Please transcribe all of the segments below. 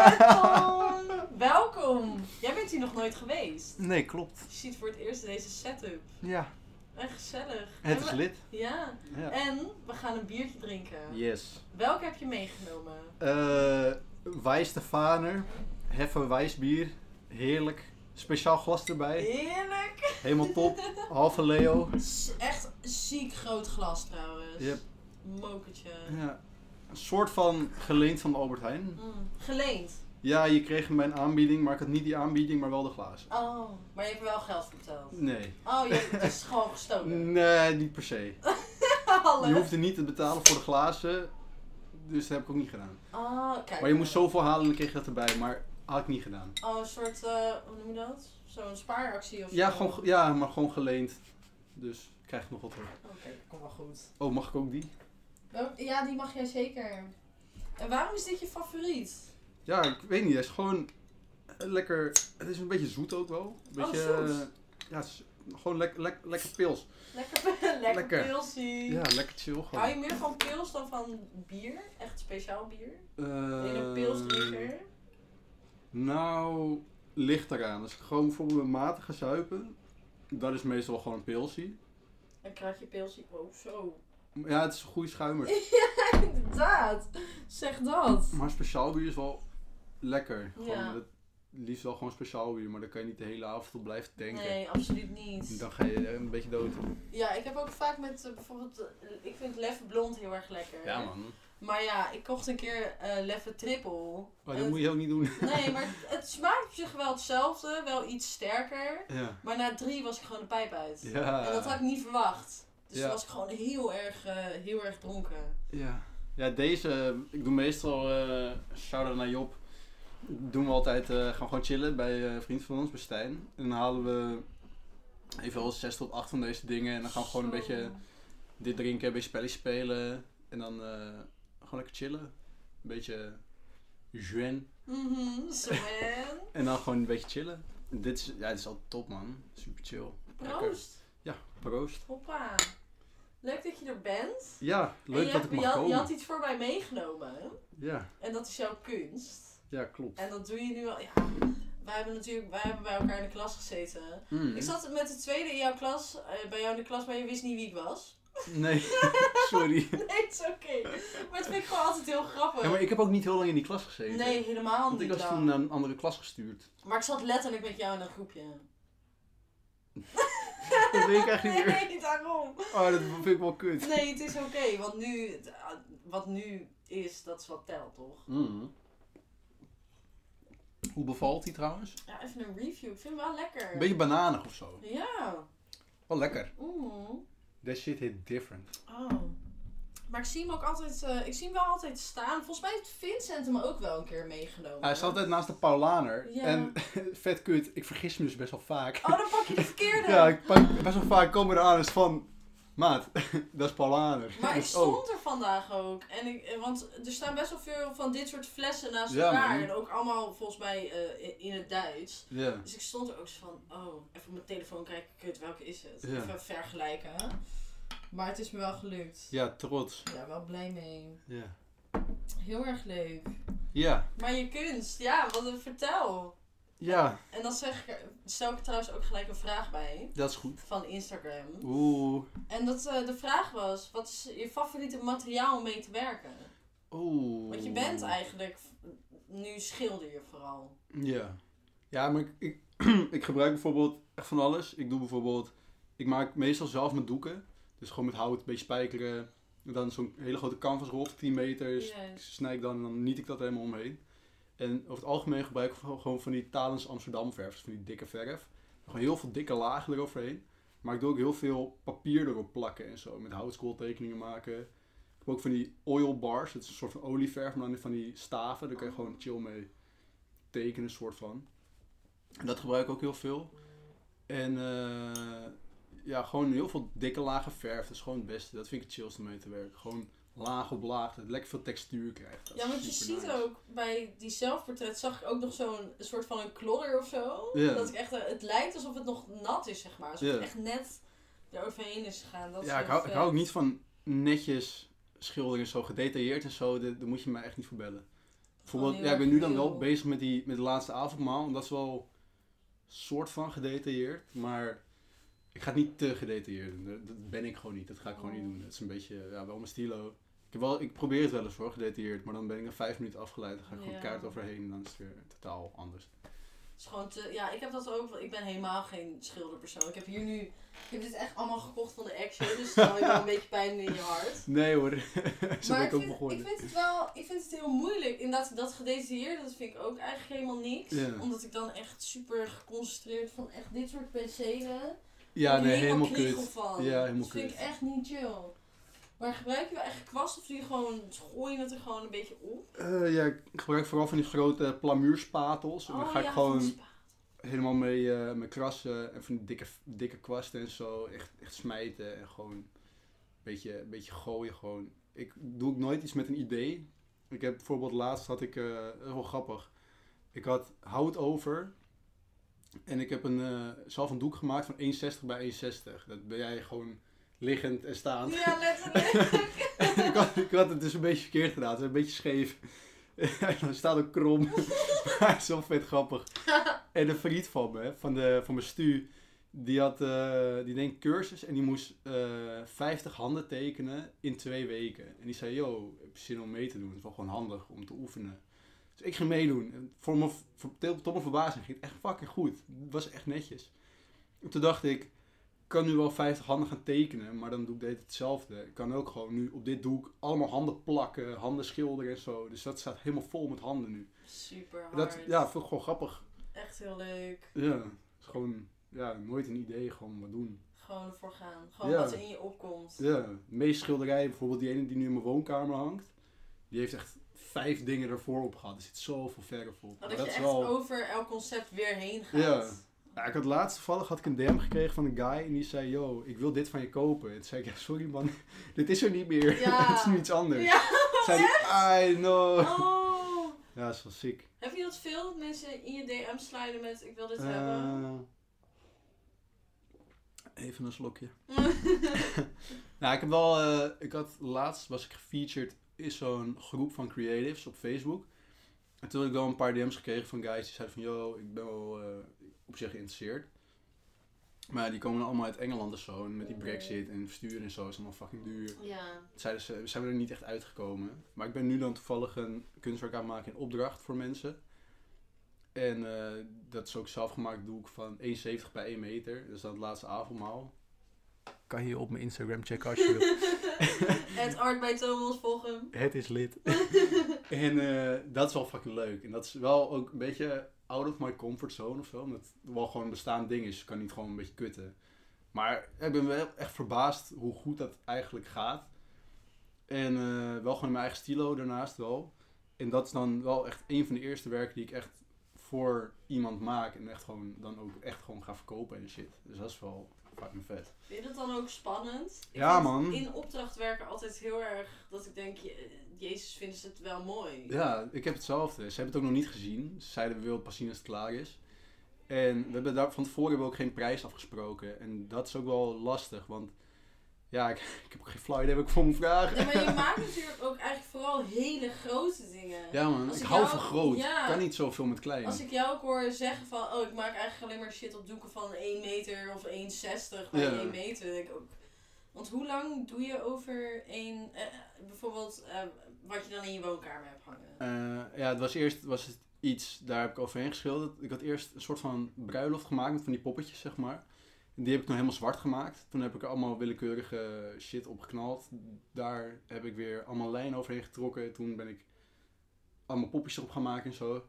Tom! Welkom! Jij bent hier nog nooit geweest. Nee, klopt. Je ziet voor het eerst deze setup. Ja, Echt gezellig. het is lid. Ja. Ja. En we gaan een biertje drinken. Yes. Welke heb je meegenomen? Eh Wijs de Vaner. Heffe wijsbier. Heerlijk. Speciaal glas erbij. Heerlijk! Helemaal top. Halve Leo. Echt ziek groot glas trouwens. Yep. Mokertje. Ja. Een soort van geleend van Albert Heijn. Mm. Geleend. Ja, je kreeg een aanbieding, maar ik had niet die aanbieding, maar wel de glazen. Oh, maar je hebt wel geld verteld. Nee. Oh, je, het is gewoon gestolen. Nee, niet per se. Je hoefde niet te betalen voor de glazen, dus dat heb ik ook niet gedaan. Oh, kijk. Maar je moest zoveel halen en dan kreeg je dat erbij, maar had ik niet gedaan. Oh, een soort, eh, hoe noem je dat? Zo'n spaaractie of Ja, zo? gewoon, ge- ja, maar gewoon geleend. Dus krijg ik nog wat terug. Oké, dat komt wel goed. Oh, mag ik ook die? Ja, die mag jij zeker. En waarom is dit je favoriet? Ja, ik weet niet. Hij is gewoon eh, lekker. Het is een beetje zoet ook wel. Een Oh, beetje. zoet. eh, ja, het is gewoon lekker lek, lekker pils. Lekker, lekker, pilsie. Ja, lekker chill Hou gewoon. je meer van pils dan van bier? Echt speciaal bier? Eh, Ben je een pilsdrinker? Nou, ligt eraan. Als ik gewoon bijvoorbeeld met maten ga zuipen, dat is meestal gewoon een pilsie. Een kratje pilsie. Oh, zo. Ja, het is een goede schuimer. Inderdaad. Zeg dat. Maar speciaal bier is wel lekker. Gewoon, Ja. het liefst wel gewoon speciaal bier, maar dan kan je niet de hele avond op blijven denken. Nee, absoluut niet. Dan ga je een beetje dood. Ja, ik heb ook vaak met eh, bijvoorbeeld, eh, ik vind Leffe Blond heel erg lekker. Ja, man. Maar ja, ik kocht een keer eh Leffe Triple. Maar En dat moet je ook niet doen. Nee, maar het, het smaakt op zich wel hetzelfde, wel iets sterker. Ja. Maar na drie was ik gewoon de pijp uit. Ja. En dat had ik niet verwacht. Dus Ja. was ik gewoon heel erg, eh, heel erg dronken. Ja. Ja, deze, ik doe meestal, eh shout-out naar Job, doen we altijd, eh, gaan we gewoon chillen bij een vriend van ons, bij Stijn. En dan halen we even wel zes tot acht van deze dingen en dan gaan we gewoon een beetje dit drinken, een beetje spelletjes spelen en dan gewoon lekker chillen. Een beetje juen Mhm, en dan gewoon een beetje chillen. En dit is, ja, dit is altijd top man, super chill. Lekker. Proost. Ja, proost. Hoppa. Leuk dat je er bent. Ja, En leuk je, dat hebt- ik mag je, had, komen. je had iets voor mij meegenomen. Ja, En dat is jouw kunst. ja, klopt. En dat doe je nu al. Ja, wij hebben natuurlijk wij hebben bij elkaar in de klas gezeten. Mm. Ik zat met de tweede in jouw klas, eh, bij jou in de klas, maar je wist niet wie ik was. Nee, sorry. Nee, het is oké. Maar het vind ik gewoon altijd heel grappig. Ja, maar ik heb ook niet heel lang in die klas gezeten. Nee, helemaal Want ik niet. was toen naar een andere klas gestuurd. Maar ik zat letterlijk met jou in een groepje. Dat weet ik echt niet meer. Nee, daarom. Oh, dat vind ik wel kut. Nee, het is oké, want nu, ah, wat nu is, dat is wat telt, toch? Mm. Hoe bevalt die trouwens? Ja, even een review. Ik vind hem wel lekker. Een beetje bananig of zo. Ja. Wel lekker. Mm. That shit hit different. Oh. Maar ik zie hem ook altijd, eh, ik zie hem wel altijd staan. Volgens mij heeft Vincent hem ook wel een keer meegenomen. Hij staat altijd naast de Paulaner. Ja. En vet kut, ik vergis me dus best wel vaak. Oh, dan pak je de verkeerde. Ja, ik pak best wel vaak komen eraan is van... Maat, dat is Paulaner. Maar ik oh. stond er vandaag ook. En ik, eh, want er staan best wel veel van dit soort flessen naast Ja, elkaar. man. En ook allemaal volgens mij eh, in- het Duits. Ja. Dus ik stond er ook zo van, oh, even op mijn telefoon kijken, kut, welke is het? Even vergelijken. Maar het is me wel gelukt. Ja, trots. Ja, wel blij mee. Ja. Heel erg leuk. Ja. Maar je kunst, ja, wat een vertel. Ja, En dan zeg ik, stel ik trouwens ook gelijk een vraag bij. dat is goed. Van Instagram. Oeh. En dat, eh, de vraag was, wat is je favoriete materiaal om mee te werken? Oeh. Want je bent eigenlijk, nu schilder je vooral. Ja. Ja, maar ik, ik, ik gebruik bijvoorbeeld echt van alles. Ik doe bijvoorbeeld... Ik maak meestal zelf mijn doeken. Dus gewoon met hout, een beetje spijkeren. En dan zo'n hele grote canvasrol van 10 meter. s- Juist. Snij ik dan en dan niet ik dat er helemaal omheen. En over het algemeen gebruik ik gewoon van die Talens Amsterdam verf. Dus van die dikke verf. Gewoon heel veel dikke lagen eroverheen. Maar ik doe ook heel veel papier erop plakken en zo. Met houtskooltekeningen maken. Ik heb ook van die oil bars. Dat is een soort van olieverf, maar dan van die staven. Daar kan je gewoon chill mee tekenen, soort van. En dat gebruik ik ook heel veel. En eh, ja, gewoon heel veel dikke lagen verf. Dat is gewoon het beste. Dat vind ik het chillste om mee te werken. Gewoon laag op laag. Dat het lekker veel textuur krijgt. Dat Ja, want je ziet nice. ook bij die zelfportret zag ik ook nog zo'n soort van een klodder of zo. Dat ik echt, eh, het lijkt alsof het nog nat is, zeg maar. Alsof het echt net eroverheen is gegaan. Dat Ja, ik hou, ik hou ook vet. niet van netjes schilderen en zo, gedetailleerd en zo, daar daar moet je me echt niet voor bellen. Bijvoorbeeld, ja, ik ben nu dan wel bezig met, die, met de laatste avondmaal. En dat is wel soort van gedetailleerd. Maar ik ga het niet te gedetailleerd doen. Dat- ben ik gewoon niet. Dat ga ik gewoon niet Oh. doen. Het is een beetje, ja, wel mijn stilo. Ik, heb wel, ik probeer het wel eens hoor, gedetailleerd. Maar dan ben ik na vijf minuten afgeleid. Dan ga ik gewoon Ja. kaart overheen. En dan is het weer totaal anders. Het is gewoon te, ja, ik heb dat ook. Ik ben helemaal geen schilderpersoon. Ik heb hier nu, ik heb dit echt allemaal gekocht van de Action. Dus dan heb je wel een beetje pijn in je hart. Nee hoor, zo ben maar ik ook vind, begonnen. ik vind het wel, ik vind het heel moeilijk. Inderdaad, dat gedetailleerd, dat vind ik ook eigenlijk helemaal niks. Ja. Omdat ik dan echt super geconcentreerd van echt dit soort penselen. Ja, nee, helemaal kriegel kut. Van. Ja, helemaal dat vind ik echt niet chill. Maar gebruik je wel echt kwast of doe je gewoon, gooi je het er gewoon een beetje op? Eh, ja, ik gebruik vooral van die grote plamuurspatels. En dan Oh ga ik gewoon helemaal mee, eh mee krassen en van die dikke, dikke kwasten en zo. Echt, echt smijten en gewoon een beetje, een beetje gooien gewoon. Ik doe ook nooit iets met een idee. Ik heb bijvoorbeeld laatst had ik, eh, dat is wel grappig. Ik had hout over en ik heb een, eh, zelf een doek gemaakt van 1,60 bij 1,60. Dat ben jij gewoon liggend en staand. Ja, letterlijk. ik, had, ik had het dus een beetje verkeerd gedaan. Het is een beetje scheef. En dan staat ook krom. maar het is wel vet grappig. En een vriend van me, van, de, van mijn stu, die had, eh, die deed een cursus en die moest eh 50 handen tekenen in twee weken. En die zei, yo, heb je zin om mee te doen? Het is wel gewoon handig om te oefenen. Dus ik ging meedoen. En voor me, voor, tot mijn verbazing ging het echt fucking goed. Het was echt netjes. En toen dacht ik, ik kan nu wel 50 handen gaan tekenen, maar dan doe ik dit hetzelfde. Ik kan ook gewoon nu op dit doek allemaal handen plakken, handen schilderen en zo. Dus dat staat helemaal vol met handen nu. Super hard. Dat, ja, vind ik gewoon grappig. Echt heel leuk. Ja, het is gewoon ja, nooit een idee, gewoon wat doen. Gewoon ervoor gaan. Gewoon Ja. wat er in je opkomt. Ja, de meeste schilderijen, bijvoorbeeld die ene die nu in mijn woonkamer hangt, die heeft echt vijf dingen ervoor op gehad. Er zit zoveel verf op. Dat, Maar je echt wel... over elk concept weer heen gaat. Ja. Ja, ik had laatst toevallig had ik een DM gekregen van een guy en die zei, yo, ik wil dit van je kopen. En toen zei ik, ja, sorry man, dit is er niet meer. Ja. Het is nu iets anders. Ja. Zei I know. Oh. Ja, dat is wel sick. Heb je dat veel? Dat mensen in je DM sliden met ik wil dit Eh, hebben? even een slokje. Nou, ik heb wel, eh, ik had laatst was ik gefeatured in zo'n groep van creatives op Facebook. En toen had ik wel een paar DM's gekregen van guys die zeiden van, yo, ik ben wel eh, op zich geïnteresseerd. Maar die komen allemaal uit Engeland en zo. En met die brexit en versturen en zo is allemaal fucking duur. Ja. Zeiden ze, zijn we er niet echt uitgekomen. Maar ik ben nu dan toevallig een kunstwerk aan het maken in opdracht voor mensen. En eh, dat is ook zelfgemaakt doek van 1,70 bij 1 meter. Dat is dan het laatste avondmaal. Kan je op mijn Instagram checken als je wilt. Het art bij Thomas volgen. Het is lid. en eh, dat is wel fucking leuk. En dat is wel ook een beetje out of my comfort zone of zo. Omdat het wel gewoon een bestaand ding is. Ik kan niet gewoon een beetje kutten. Maar ik ben wel echt verbaasd hoe goed dat eigenlijk gaat. En eh, wel gewoon in mijn eigen stilo daarnaast wel. En dat is dan wel echt een van de eerste werken die ik echt voor iemand maak. En echt gewoon, dan ook echt gewoon ga verkopen en shit. Dus dat is wel fucking vet. Vind je dat dan ook spannend? Ik Ja, man. In opdracht werken altijd heel erg dat ik denk, je- Jezus vinden ze het wel mooi. Ja, ik heb hetzelfde. Ze hebben het ook nog niet gezien. Ze zeiden we willen pas zien als het klaar is. En we hebben daar van tevoren hebben we ook geen prijs afgesproken. En dat is ook wel lastig, want ja, ik, ik heb ook geen idee wat ik voor moet vragen. Ja, maar je maakt natuurlijk ook eigenlijk vooral hele grote dingen. Ja man, Als ik hou jou- van groot. ja. Ik kan niet zoveel met klein. Als ik jou ook hoor zeggen van, oh ik maak eigenlijk alleen maar shit op doeken van 1 meter of 1,60 bij Ja. 1 meter. Ik ook. Want hoe lang doe je over één, eh, bijvoorbeeld eh, wat je dan in je woonkamer hebt hangen? Eh, ja, het was eerst was het iets, daar heb ik overheen geschilderd. Ik had eerst een soort van bruiloft gemaakt met van die poppetjes, zeg maar. Die heb ik toen helemaal zwart gemaakt. Toen heb ik er allemaal willekeurige shit op geknald. Daar heb ik weer allemaal lijnen overheen getrokken. Toen ben ik allemaal poppetjes erop gaan maken en zo.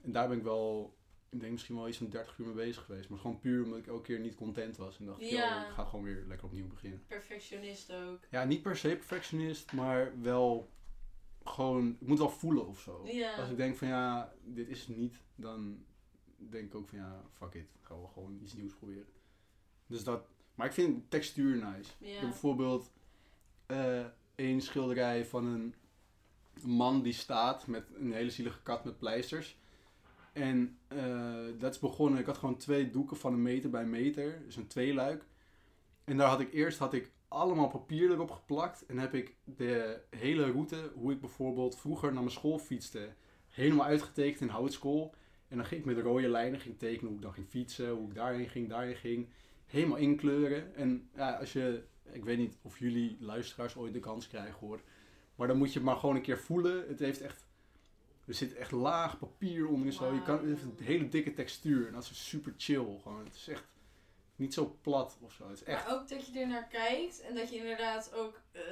En daar ben ik wel, ik denk misschien wel iets van 30 uur mee bezig geweest. Maar gewoon puur omdat ik elke keer niet content was. En dacht ik, Ja. ik ga gewoon weer lekker opnieuw beginnen. Perfectionist ook. Ja, niet per se perfectionist, maar wel gewoon, ik moet wel voelen of zo. Ja. Als ik denk van ja, dit is het niet, dan denk ik ook van ja, fuck it, gaan we gewoon iets nieuws proberen. Dus dat, maar ik vind textuur nice. Ik heb bijvoorbeeld eh een schilderij van een man die staat met een hele zielige kat met pleisters. En eh, dat is begonnen, ik had gewoon twee doeken van een meter bij meter, dus een tweeluik. En daar had ik eerst had ik allemaal papier erop geplakt. En heb ik de hele route, hoe ik bijvoorbeeld vroeger naar mijn school fietste, helemaal uitgetekend in houtskool. En dan ging ik met rode lijnen ging tekenen hoe ik dan ging fietsen, hoe ik daarheen ging, daarheen ging. Helemaal inkleuren. En ja, als je, ik weet niet of jullie luisteraars ooit de kans krijgen hoor. Maar dan moet je het maar gewoon een keer voelen. Het heeft echt, er zit echt laag papier onder en zo. Je kan, het heeft een hele dikke textuur. En dat is super chill. Gewoon. Het is echt niet zo plat of zo. Het is echt, Maar ook dat je er naar kijkt en dat je inderdaad ook eh,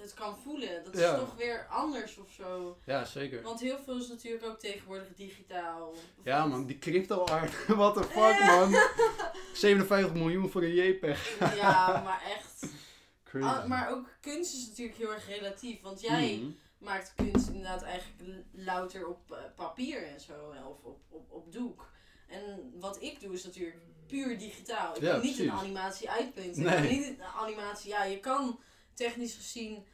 het kan voelen. Dat is Ja. toch weer anders of zo. ja zeker. Want heel veel is natuurlijk ook tegenwoordig digitaal. Ja man, die crypto art. What the fuck man. 57 miljoen voor een JPEG. Ja, maar echt. Ah, maar ook kunst is natuurlijk heel erg relatief. Want jij Mhm. maakt kunst inderdaad eigenlijk louter op eh, papier en zo. Of op, op, op doek. En wat ik doe is natuurlijk puur digitaal. Ik Ja, kan niet een animatie uitpunten. Nee. Ik kan niet een animatie... Ja, je kan technisch gezien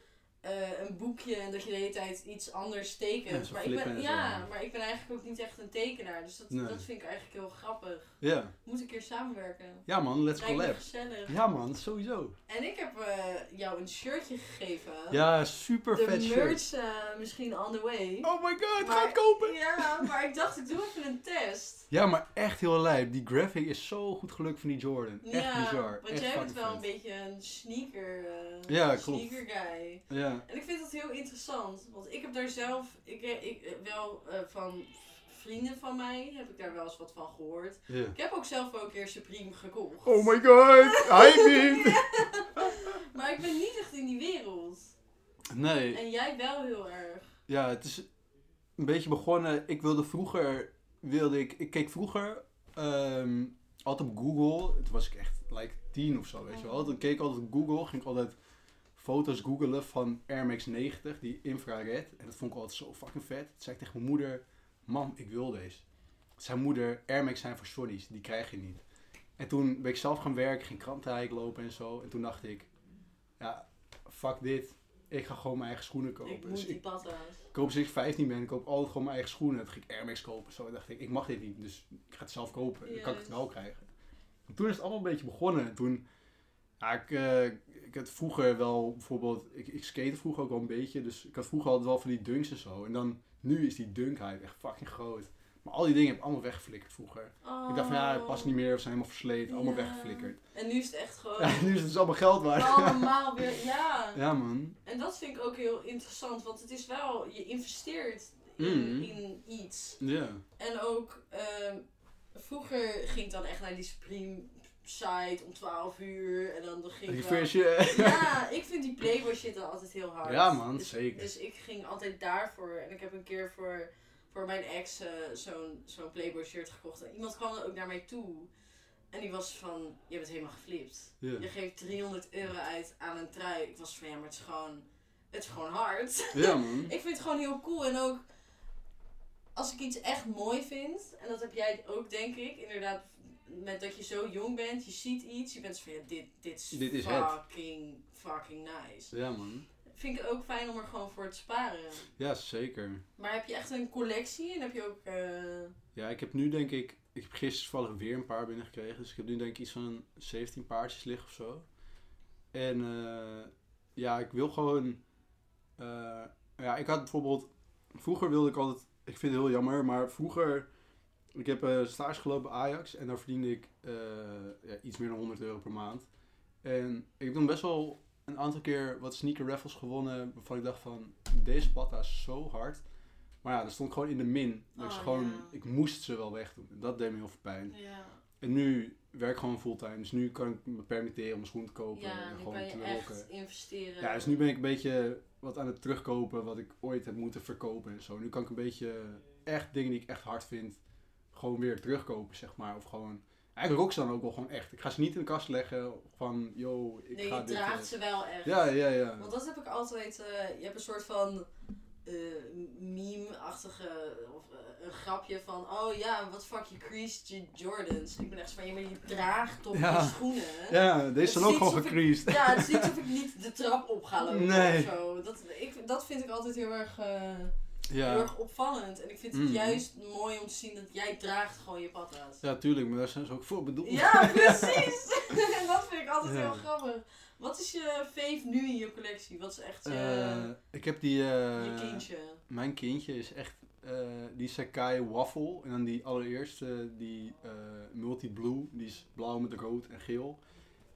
eh, een boekje en dat je de hele tijd iets anders Ja, tekent. zo maar, ik ben, zo. ja, maar ik ben eigenlijk ook niet echt een tekenaar. Dus dat, Nee. dat vind ik eigenlijk heel grappig. Ja. Moet een keer samenwerken. ja man, let's collab. gezellig. Ja man, sowieso. En ik heb eh, jou een shirtje gegeven. Ja, super de vet shirt. merch eh, misschien on the way. Oh my god, Maar- ga het kopen! Ja, maar ik dacht ik doe even een test. Ja, maar echt heel lijp. Die graphic is zo goed gelukt van die Jordan. Echt ja, bizar. want echt jij bent wel een beetje een sneaker, Ja, klopt. sneaker guy. Ja. En ik vind dat heel interessant, want ik heb daar zelf, ik, eh, ik eh, wel eh, van vrienden van mij heb ik daar wel eens wat van gehoord. Ik heb ook zelf wel een keer Supreme gekocht. Oh my god, hype me! Maar ik ben niet echt in die wereld. Nee, En jij wel heel erg. ja, het is een beetje begonnen. Ik wilde vroeger, wilde ik, ik keek vroeger ehm, altijd op Google. Toen was ik echt like tien of zo, weet je wel. Dan keek ik altijd op Google, ging ik altijd foto's googelen van Air Max 90, die infrared. En dat vond ik altijd zo fucking vet. Toen zei ik tegen mijn moeder, mam, ik wil deze. Zijn moeder, Air Max zijn voor shorties, die krijg je niet. En toen ben ik zelf gaan werken, ging krantenrijk lopen en zo. En toen dacht ik, ja, fuck dit. Ik ga gewoon mijn eigen schoenen kopen. Ik Dus moet ik die ik koop sinds ik 15 ben, ik koop altijd gewoon mijn eigen schoenen. Toen ging ik Air Max kopen. Zo dacht ik, ik mag dit niet, dus ik ga het zelf kopen. Dan kan ik het wel krijgen. En toen is het allemaal een beetje begonnen. En Toen, ja, ik, eh, ik had vroeger wel bijvoorbeeld, ik, ik skate vroeger ook wel een beetje. Dus ik had vroeger altijd wel van die dunks en zo. En dan, nu is die dunk hype echt fucking groot. Maar al die dingen heb ik allemaal weggeflikkerd vroeger. Ik dacht van ja, het past niet meer of zijn helemaal versleten. Allemaal Oh. Ja. weggeflikkerd. En nu is het echt gewoon Ja, nu is het dus allemaal geld waard. allemaal weer, ja. Ja man. En dat vind ik ook heel interessant, want het is wel, je investeert in, Mhm. in iets. Ja. En ook, ehm, vroeger ging ik dan echt naar die Supreme site om 12 uur en dan ging ik wel... Ja, ik vind die Playboy shit dan altijd heel hard. Ja, man, dus, zeker. Dus ik ging altijd daarvoor. En ik heb een keer voor, voor mijn ex eh, zo'n zo'n Playboy shirt gekocht. En iemand kwam ook naar mij toe. En die was van, je bent helemaal geflipt. Je geeft 300 euro uit aan een trui. Ik was van, ja, maar het is gewoon, het is gewoon hard. ja man. ik vind het gewoon heel cool. En ook, als ik iets echt mooi vind, en dat heb jij ook denk ik, inderdaad, met dat je zo jong bent, je ziet iets, je bent zo van, ja, dit, dit is, Dit is het. fucking, fucking nice. Ja man. Vind ik ook fijn om er gewoon voor te sparen. Ja, zeker. Maar heb je echt een collectie en heb je ook, eh, Ja, ik heb nu denk ik... Ik heb gisteren toevallig weer een paar binnengekregen. Dus ik heb nu denk ik iets van 17 paardjes liggen of zo. En eh, ja, ik wil gewoon... eh, ja, ik had bijvoorbeeld... Vroeger wilde ik altijd... Ik vind het heel jammer, maar vroeger... Ik heb eh stage gelopen bij Ajax en daar verdiende ik eh, ja, iets meer dan 100 euro per maand. En ik heb toen best wel een aantal keer wat sneaker raffles gewonnen waarvan ik dacht van, deze patta is zo hard. Maar ja, dat stond ik gewoon in de min. Oh, gewoon, ja. ik moest ze wel wegdoen. En dat deed me heel veel pijn. ja, En nu werk ik gewoon fulltime. Dus nu kan ik me permitteren om een schoen te kopen ja, en gewoon te echt rocken. investeren. Ja, dus nu ben ik een beetje wat aan het terugkopen wat ik ooit heb moeten verkopen en zo. Nu kan ik een beetje echt dingen die ik echt hard vind, gewoon weer terugkopen, zeg maar. Of gewoon, eigenlijk rock ze dan ook wel gewoon echt. Ik ga ze niet in de kast leggen van, yo, ik nee, ga je dit... draagt eh, ze wel echt. Ja, ja, ja. Want dat heb ik altijd. eh, je hebt een soort van eh, meme-achtige of een grapje van oh ja, wat fuck je creased je Jordans. Ik ben echt zo van ja, maar je draagt toch Ja. je schoenen. Ja, deze zijn is ook gewoon ik- gecreased. Ja, het is niet alsof ik niet de trap op ga lopen Nee. of zo. Dat, ik, dat vind ik altijd heel erg. Eh, heel Ja, erg opvallend. En ik vind het Mhm. juist mooi om te zien dat jij draagt gewoon je patas. ja, tuurlijk, maar daar zijn ze ook voor bedoeld. Ja, precies! en dat vind ik altijd Ja. heel grappig. Wat is je fave nu in je collectie? Wat is echt je, Eh, ik heb die... eh, je kindje? Mijn kindje is echt eh, die Sakai Waffle. En dan die allereerste, die Multi Blue. Die is blauw met rood en geel.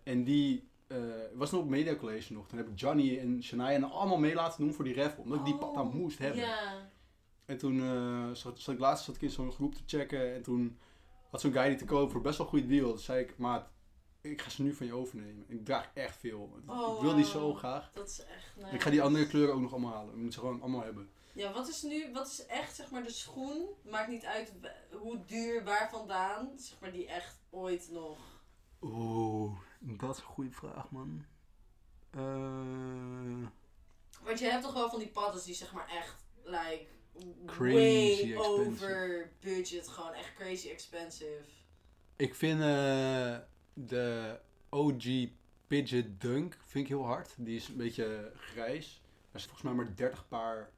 En die eh, was nog op Media College nog. Toen heb ik Johnny en Shania allemaal mee laten doen voor die raffle. Omdat ik die Oh, pata moest hebben. En toen eh, zat, zat ik laatst zat ik in zo'n groep te checken. En toen had zo'n guy die te kopen voor best wel een goede deal. Toen zei ik, maat, ik ga ze nu van je overnemen. Ik draag echt veel. Oh, ik wil die zo graag. Dat is echt nice. Ik ga die andere kleuren ook nog allemaal halen. Ik moet ze gewoon allemaal hebben. Ja, wat is nu, wat is echt zeg maar de schoen, maakt niet uit hoe duur, waar vandaan, zeg maar die echt ooit nog. Oeh, dat is een goede vraag, man. Eh, Want je hebt toch wel van die padden die zeg maar echt, like, Crazy way expensive. over budget, gewoon echt crazy expensive. ik vind eh, de OG Pidget Dunk vind ik heel hard. Die is een beetje grijs. Er zijn volgens mij maar 30 paar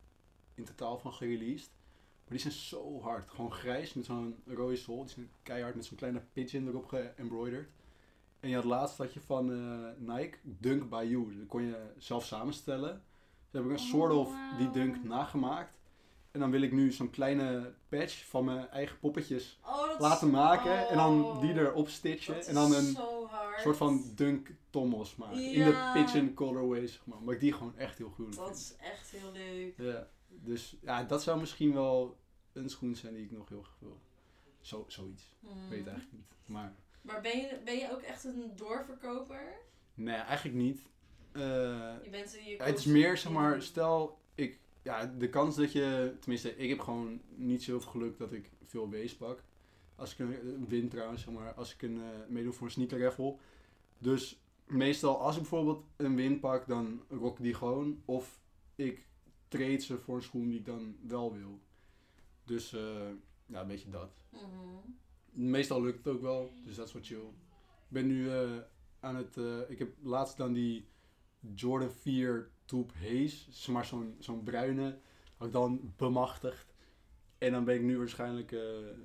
in totaal van gereleased. Maar die zijn zo hard. Gewoon grijs met zo'n rode sol. Die zijn keihard met zo'n kleine pigeon erop geëmbroiderd. En je had laatst had je van eh, Nike Dunk by You. Dat kon je zelf samenstellen. Dus heb ik een Oh, soort of wauw. die Dunk nagemaakt. En dan wil ik nu zo'n kleine patch van mijn eigen poppetjes Oh, dat is- laten maken. En dan oh, die erop stitchen. dat En dan een soort van Dunk Thomas maken. In de pigeon colorway, zeg maar. Maar ik die gewoon echt heel goed Dat vind. is echt heel leuk. Ja, dus ja, dat zou misschien wel een schoen zijn die ik nog heel graag wil. Zo, zoiets. Ik weet het Hmm. eigenlijk niet. Maar Maar ben je, ben je ook echt een doorverkoper? nee, eigenlijk niet. Eh, Je bent je het is meer, zeg maar, stel ik, ja, de kans dat je, tenminste, ik heb gewoon niet zoveel geluk dat ik veel wees pak. Als ik een win trouwens, zeg maar, als ik een eh, meedoe voor een sneaker raffle. Dus meestal als ik bijvoorbeeld een win pak, dan rock ik die gewoon. Of ik trade ze voor een schoen die ik dan wel wil. Dus eh, ja, een beetje dat. Mhm. Meestal lukt het ook wel, dus dat is wat chill. Ik ben nu eh, aan het. eh, ik heb laatst dan die Jordan 4 Tube Haze, zeg maar zo'n zo'n bruine, had ik dan bemachtigd. En dan ben ik nu waarschijnlijk. eh,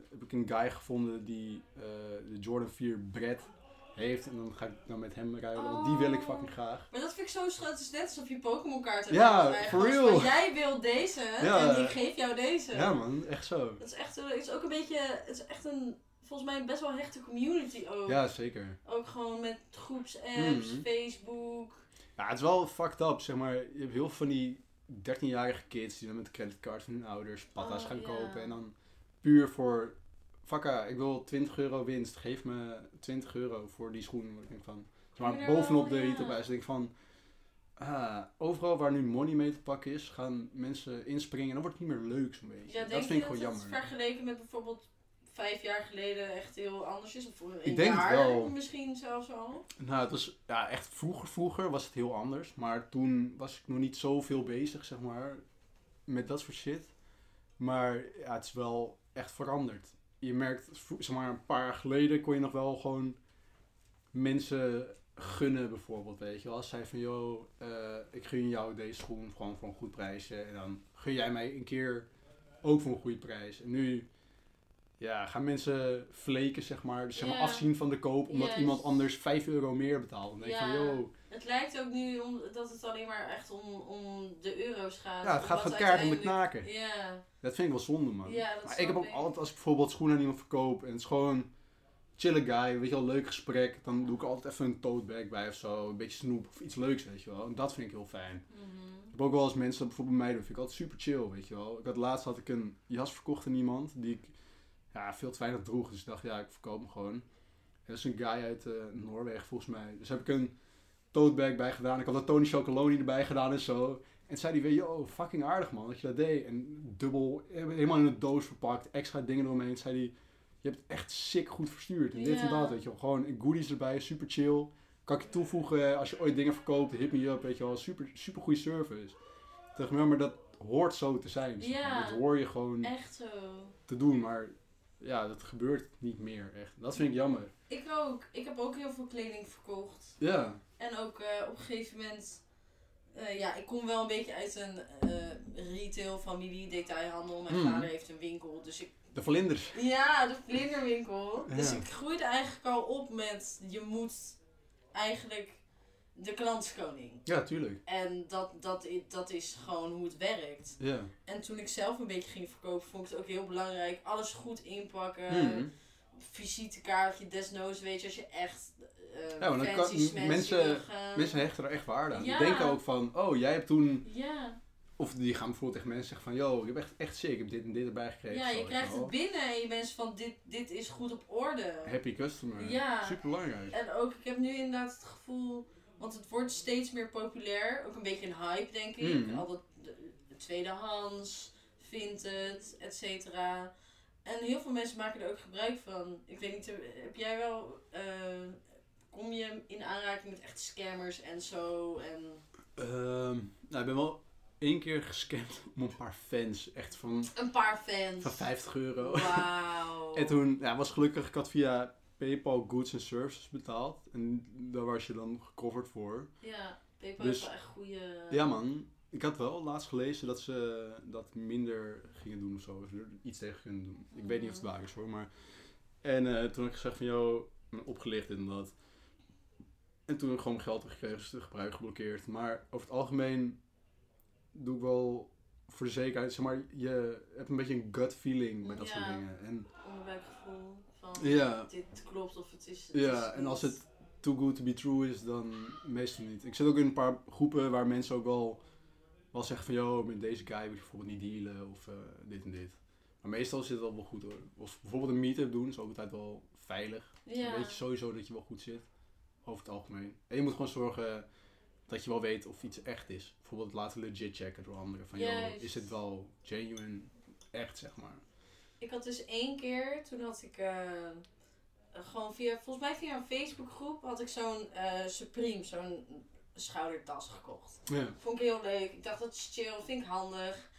heb ik een guy gevonden die de Jordan 4 Brett heeft. En dan ga ik dan met hem ruilen, want die wil ik Oh. fucking graag. Maar dat vind ik zo schat. Het is net alsof je Pokémon kaart hebt. Ja, for real. Jij wil deze Ja. en ik geef jou deze. Ja man, echt zo. Dat is echt het is ook een beetje, het is echt een, volgens mij een best wel hechte community ook. Ja, zeker. Ook gewoon met groepsapps, Mhm. Facebook. Ja, het is wel fucked up, zeg maar. Je hebt heel veel van die 13-jarige kids die dan met de creditcard van hun ouders patas Oh, gaan kopen. En dan puur voor, fakka, ik wil 20 euro winst, geef me 20 euro voor die schoen. Ik denk van, zeg maar, bovenop de retailprijs. Ik denk van, ah, overal waar nu money mee te pakken is, gaan mensen inspringen en dan wordt het niet meer leuk zo'n beetje. Ja, dat vind ik dat gewoon het jammer. vergeleken met bijvoorbeeld vijf jaar geleden echt heel anders is? Of voor een Ik denk het jaar wel. misschien zelfs al? Nou, het was ja, echt vroeger, vroeger was het heel anders. Maar toen was ik nog niet zoveel bezig, zeg maar, met dat soort shit. Maar ja, het is wel echt veranderd. Je merkt, zeg maar, een paar jaar geleden kon je nog wel gewoon mensen gunnen, bijvoorbeeld, weet je wel. Als zij van, joh, eh, ik gun jou deze schoen gewoon voor een goed prijsje. En dan gun jij mij een keer ook voor een goede prijs. En nu, ja, gaan mensen fleken, zeg maar. Dus zeg maar afzien van de koop, omdat iemand anders 5 euro meer betaalt. Dan denk Ja. van, joh, Het lijkt ook nu om, dat het alleen maar echt om, om de euro's gaat. ja, het gaat gewoon keihard om de knaken. Ja, Dat vind ik wel zonde, man. ja, dat Maar ik heb ook altijd, als ik bijvoorbeeld schoenen aan iemand verkoop en het is gewoon chille guy, weet je wel, leuk gesprek, dan doe ik altijd even een tote bag bij of zo, een beetje snoep of iets leuks, weet je wel. En dat vind ik heel fijn. Mhm. Ik heb ook wel eens mensen dat bijvoorbeeld bij mij doen, vind ik altijd super chill, weet je wel. Ik had laatst had ik een jas verkocht aan iemand die ik ja, veel te weinig droeg, dus ik dacht, ja, ik verkoop hem gewoon. Dat is een guy uit eh, Noorwegen volgens mij. Dus heb ik een tote bag bij gedaan. Ik had een Tony Chocoloni erbij gedaan en zo. En zei hij weer, yo, fucking aardig man dat je dat deed. En dubbel, helemaal in een doos verpakt, extra dingen eromheen. Zei hij, je hebt het echt sick goed verstuurd. En dit en Ja. dat, weet je wel. Gewoon goodies erbij, super chill. Kan ik je toevoegen als je ooit dingen verkoopt, hit me up, weet je wel. Super, super goede service. Zeg maar, maar dat hoort zo te zijn. Ja. Dat hoor je gewoon Echt zo. te doen, maar ja, dat gebeurt niet meer echt. Dat vind ik jammer. Ik ook. Ik heb ook heel veel kleding verkocht. Ja, En ook eh, op een gegeven moment Eh, ja, ik kom wel een beetje uit een eh, retail, familie, detailhandel. Mijn Hmm. vader heeft een winkel, dus ik... De vlinders. Ja, de vlinderwinkel. Dus ik groeide eigenlijk al op met, je moet eigenlijk de klantenskoning. Ja, tuurlijk. En dat, dat, dat is gewoon hoe het werkt. Ja. En toen ik zelf een beetje ging verkopen, vond ik het ook heel belangrijk. Alles goed inpakken. Mhm. Visitekaartje, desnoods, weet je, als je echt eh Ja, dan kan- mensen- gaan. Mensen hechten er echt waarde aan. Ja. Die denken ook van, oh, jij hebt toen... Ja, Of die gaan bijvoorbeeld tegen mensen zeggen van, yo, je hebt echt, echt sick, ik heb dit en dit erbij gekregen. ja je krijgt het binnen en je bent van, dit, dit is goed op orde. Happy customer. Ja. Super belangrijk. En ook, ik heb nu inderdaad het gevoel, want het wordt steeds meer populair. Ook een beetje een hype, denk ik. Mhm. Al dat de- de tweedehands, vintage, et cetera. En heel veel mensen maken er ook gebruik van. Ik weet niet, heb jij wel, eh, kom je in aanraking met echt scammers en zo? En, Ehm, nou, ik ben wel één keer gescamd om een paar fans. Echt van, een paar fans. van 50 euro. Wauw. En toen ja, was gelukkig, ik had via PayPal Goods and Services betaald. En daar was je dan gecoverd voor. Ja, PayPal Dus- is wel echt goede... Ja man, ik had wel laatst gelezen dat ze dat minder gingen doen of zo. Of er iets tegen kunnen doen. Ik weet niet of het waar is hoor, maar... En eh, toen heb ik gezegd van, ben opgelicht en dat. En toen heb ik gewoon geld teruggekregen, dus de gebruik geblokkeerd. Maar over het algemeen doe ik wel voor de zekerheid, zeg maar, je hebt een beetje een gut feeling met dat soort dingen. En onderbuikgevoel van ja, dit klopt of het is. het ja, is en als het too good to be true is, dan meestal niet. Ik zit ook in een paar groepen waar mensen ook wel, wel zeggen van, yo, met deze guy wil je bijvoorbeeld niet dealen of eh, dit en dit. Maar meestal zit het wel wel goed hoor. Of bijvoorbeeld een meetup doen is ook altijd wel veilig. Ja. Dan weet je sowieso dat je wel goed zit. Over het algemeen. En je moet gewoon zorgen dat je wel weet of iets echt is. Bijvoorbeeld laten legit checken door anderen. Van, joh, is het wel genuine, echt zeg maar. Ik had dus één keer, toen had ik eh, gewoon via, volgens mij via een Facebookgroep, had ik zo'n eh, Supreme, zo'n schoudertas gekocht. Ja. Vond ik heel leuk. Ik dacht dat is chill, vind ik handig.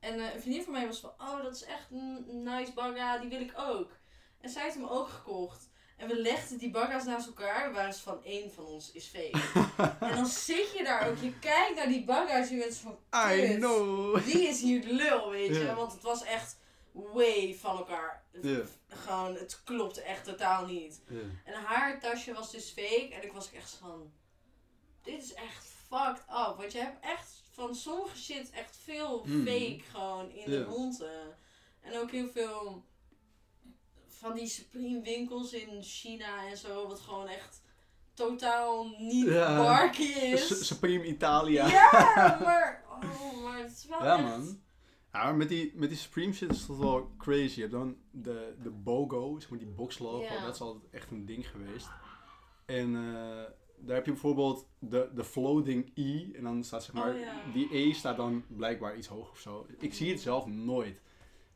En eh, een vriendin van mij was van, oh dat is echt een nice bagga, die wil ik ook. En zij heeft hem ook gekocht. En we legden die bagga's naast elkaar, waren ze van één van ons is fake. en dan zit je daar ook, je kijkt naar die bagga's en je bent zo van, I know! Wie is hier de lul, weet je? Want het was echt way van elkaar. Gewoon, het klopte echt totaal niet. En haar tasje was dus fake. En ik was echt van... Dit is echt fucked up. Want je hebt echt van sommige shit echt veel Mm. fake gewoon in de ronde. En ook heel veel van die Supreme winkels in China en zo. Wat gewoon echt totaal niet Ja. barky is. Su- Supreme Italia. Ja, maar, oh, maar het is wel Ja, echt... man. Ja, maar met die, met die Supreme shit is dat wel crazy. Je hebt dan de, de BOGO, zeg maar die boxlogo. Ja. Dat is altijd echt een ding geweest. En eh, daar heb je bijvoorbeeld de, de floating E. En dan staat zeg maar, Oh, ja. die E staat dan blijkbaar iets hoger of zo. Ik zie het zelf nooit.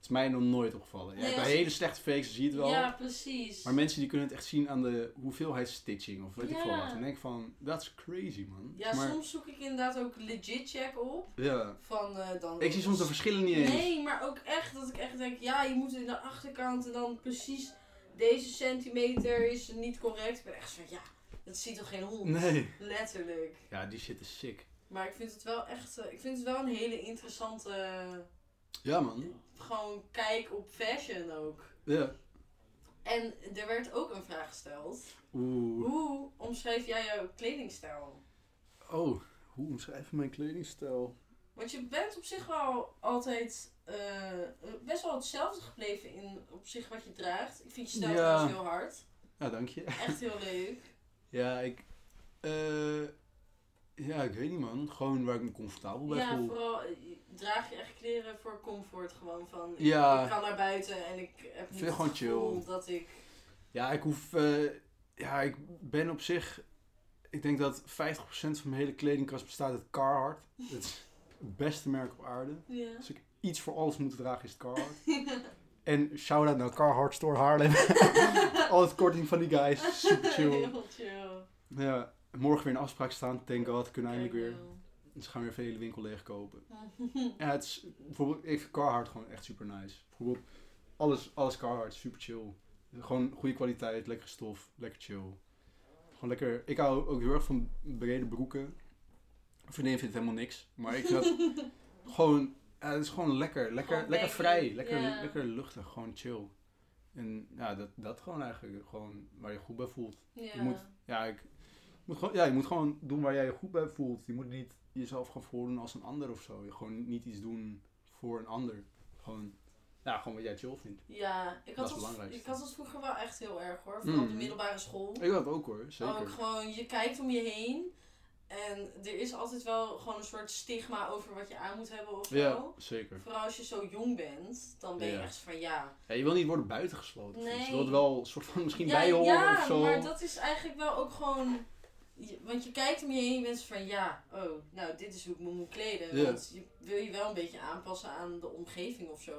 Het is mij nog nooit opgevallen. Nee, als- bij hele slechte fakes, zie je het wel. Ja, precies. Maar mensen die kunnen het echt zien aan de hoeveelheid stitching of weet ik veel Ja. wat. En dan denk ik van, that's crazy man. ja, maar, soms zoek ik inderdaad ook legit check op. ja. Van eh, dan. Ik zie soms de verschillen niet eens. Nee, maar ook echt dat ik echt denk, ja, je moet in de achterkant en dan precies deze centimeter is niet correct. Ik ben echt zo, ja, dat ziet toch geen hond? Nee. Letterlijk. Ja, die shit is sick. Maar ik vind het wel echt, eh, ik vind het wel een hele interessante, Ja, man. Gewoon kijk op fashion ook. Ja. En er werd ook een vraag gesteld. Oeh. Hoe omschrijf jij jouw kledingstijl? Oh, hoe omschrijf je mijn kledingstijl? Want je bent op zich wel altijd eh, best wel hetzelfde gebleven in op zich wat je draagt. Ik vind je stijl Ja. trouwens heel hard. Ja, dank je. Echt heel leuk. Ja, ik... eh ja, ik weet niet, man. Gewoon waar ik me comfortabel bij Ja, voel. vooral eh, draag je echt kleren voor comfort gewoon van. ik- Ja. Ik kan naar buiten en ik heb niet Vind het gevoel chill. dat ik. Ja, ik hoef... eh, ja, ik ben op zich... Ik denk dat 50% van mijn hele kledingkast bestaat uit Carhartt. Het is het beste merk op aarde. Ja. Als ik iets voor alles moet dragen, is het Carhartt. En shout-out naar Carhartt Store Haarlem. Altijd korting van die guys. Super chill. heel chill. Ja, morgen weer een afspraak staan. Thank god, kunnen Kijk eindelijk weer. Dus gaan we weer even de hele winkel leegkopen. Ja, het is bijvoorbeeld, ik vind Carhartt gewoon echt super nice. Bijvoorbeeld, alles, alles Carhartt, super chill. Gewoon goede kwaliteit, lekkere stof, lekker chill. Gewoon lekker, ik hou ook heel erg van brede broeken. vriendin vindt helemaal niks. Maar ik vind dat gewoon, ja, het is gewoon lekker. Lekker, Gewoon lekker vrij. Lekker, lekker luchtig. Gewoon chill. En ja, dat, dat gewoon eigenlijk. Gewoon waar je goed bij voelt. Ja. Je moet, ja, ik, moet gewoon, ja, je moet gewoon doen waar jij je goed bij voelt. Je moet niet jezelf gaan voordoen als een ander of zo. Je gewoon niet iets doen voor een ander. Gewoon, ja, gewoon wat jij chill vindt. Ja, ik had, dat, ik had dat vroeger wel echt heel erg hoor. Vooral op de Mm. middelbare school. Ik had ook hoor, zeker. Ook gewoon, je kijkt om je heen. En er is altijd wel gewoon een soort stigma over wat je aan moet hebben of zo. Ja, zeker. Vooral als je zo jong bent, dan ben je Ja. echt van ja. Ja, je wil niet worden buitengesloten. Nee. Je wilt wel een soort van misschien ja, bij horen ja, of zo. maar dat is eigenlijk wel ook gewoon. Je- Want je kijkt om je heen en je bent van ja, oh, nou dit is hoe ik me moet kleden. Want je wil je wel een beetje aanpassen aan de omgeving of zo.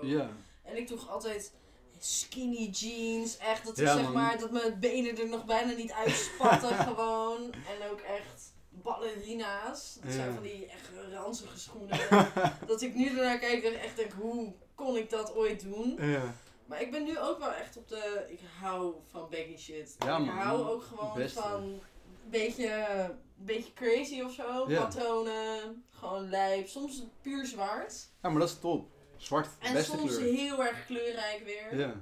En ik droeg altijd skinny jeans. Echt, dat ik Ja, zeg man. maar, dat mijn benen er nog bijna niet uitspatten gewoon. En ook echt ballerina's. Dat zijn van die echt ranzige schoenen. dat ik nu ernaar kijk en echt denk, hoe kon ik dat ooit doen? Ja. Maar ik ben nu ook wel echt op de, ik hou van baggy shit. Ja, ik hou ook gewoon Beste. van beetje, beetje crazy of zo. Ja. Patronen, gewoon lijp. Soms puur zwart. ja, maar dat is top. Zwart, En beste soms kleur. heel erg kleurrijk weer. Ja.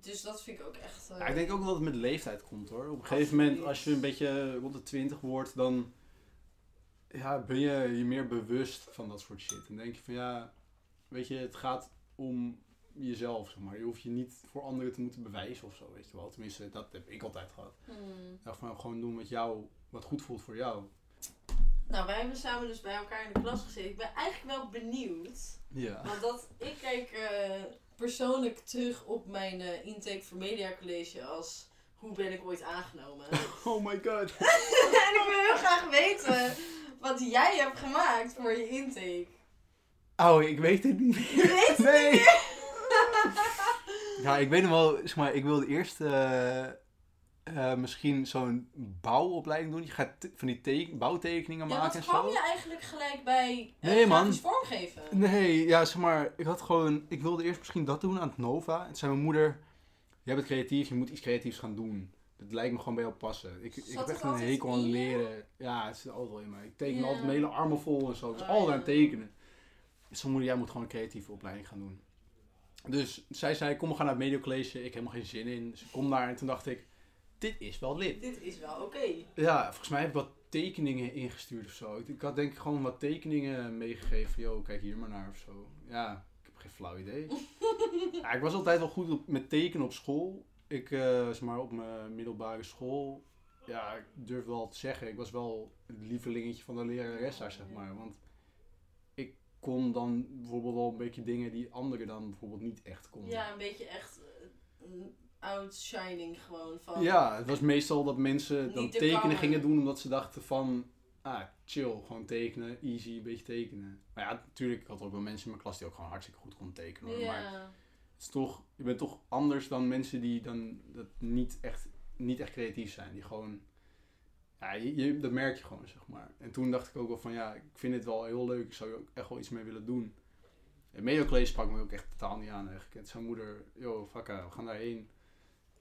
Dus dat vind ik ook echt. eh, ja, ik denk ook dat het met leeftijd komt hoor. Op een gegeven Absoluut. moment, als je een beetje rond de 20 wordt, dan ja, ben je je meer bewust van dat soort shit. En denk je van ja, weet je, het gaat om jezelf, zeg maar. Je hoeft je niet voor anderen te moeten bewijzen of zo, weet je wel. Tenminste, dat heb ik altijd gehad. hmm. Dacht van gewoon doen wat jou, wat goed voelt voor jou. Nou, wij hebben samen dus bij elkaar in de klas gezeten. Ik ben eigenlijk wel benieuwd. Ja. Want dat, ik kijk eh, persoonlijk terug op mijn eh, intake voor Media College als hoe ben ik ooit aangenomen. Oh my god. en ik wil heel graag weten wat jij hebt gemaakt voor je intake. Oh, ik weet het niet. Je weet het Nee. niet meer? Ja, ik weet nog wel, zeg maar, ik wilde eerst eh, eh, misschien zo'n bouwopleiding doen. Je gaat van die teken, bouwtekeningen Ja, maken en kwam zo. je eigenlijk gelijk bij eh, Nee, man. vormgeven? Nee, ja, zeg maar, ik had gewoon, ik wilde eerst misschien dat doen aan het Nova. En toen zei mijn moeder, jij bent creatief, je moet iets creatiefs gaan doen. Dat lijkt me gewoon bij jou passen. Ik, ik heb echt een hekel aan leren. Ja, het zit altijd wel in mij. Ik teken altijd mijn hele armen vol en zo. Ik was Oh, altijd aan het tekenen. Dus mijn moeder, jij moet gewoon een creatieve opleiding gaan doen. Dus zij zei, kom we gaan naar het mediocollege. Ik heb helemaal geen zin in. Dus ik kom daar en toen dacht ik, dit is wel lit. Dit is wel oké. Ja, volgens mij heb ik wat tekeningen ingestuurd of zo. Ik, ik had denk ik gewoon wat tekeningen meegegeven. Yo, kijk hier maar naar of zo. Ja, ik heb geen flauw idee. ja, ik was altijd wel goed op, met tekenen op school. Ik, eh, zeg maar, op mijn middelbare school. Ja, ik durf wel te zeggen, ik was wel het lievelingetje van de lerares daar, zeg maar. Want kon dan bijvoorbeeld wel een beetje dingen die anderen dan bijvoorbeeld niet echt konden. Ja, een beetje echt eh, outshining gewoon van. Ja, het was meestal dat mensen dan tekenen gingen doen omdat ze dachten van, ah, chill, gewoon tekenen, easy, een beetje tekenen. Maar ja, natuurlijk, ik had ook wel mensen in mijn klas die ook gewoon hartstikke goed konden tekenen. hoor. Maar Ja. het is toch, je bent toch anders dan mensen die dan dat niet echt, niet echt creatief zijn. Die gewoon, ja, je, dat merk je gewoon, zeg maar. En toen dacht ik ook wel van, ja, ik vind dit wel heel leuk, ik zou er ook echt wel iets mee willen doen. En Medio sprak me ook echt totaal niet aan eigenlijk. En zijn moeder, yo, fakka, we gaan daarheen.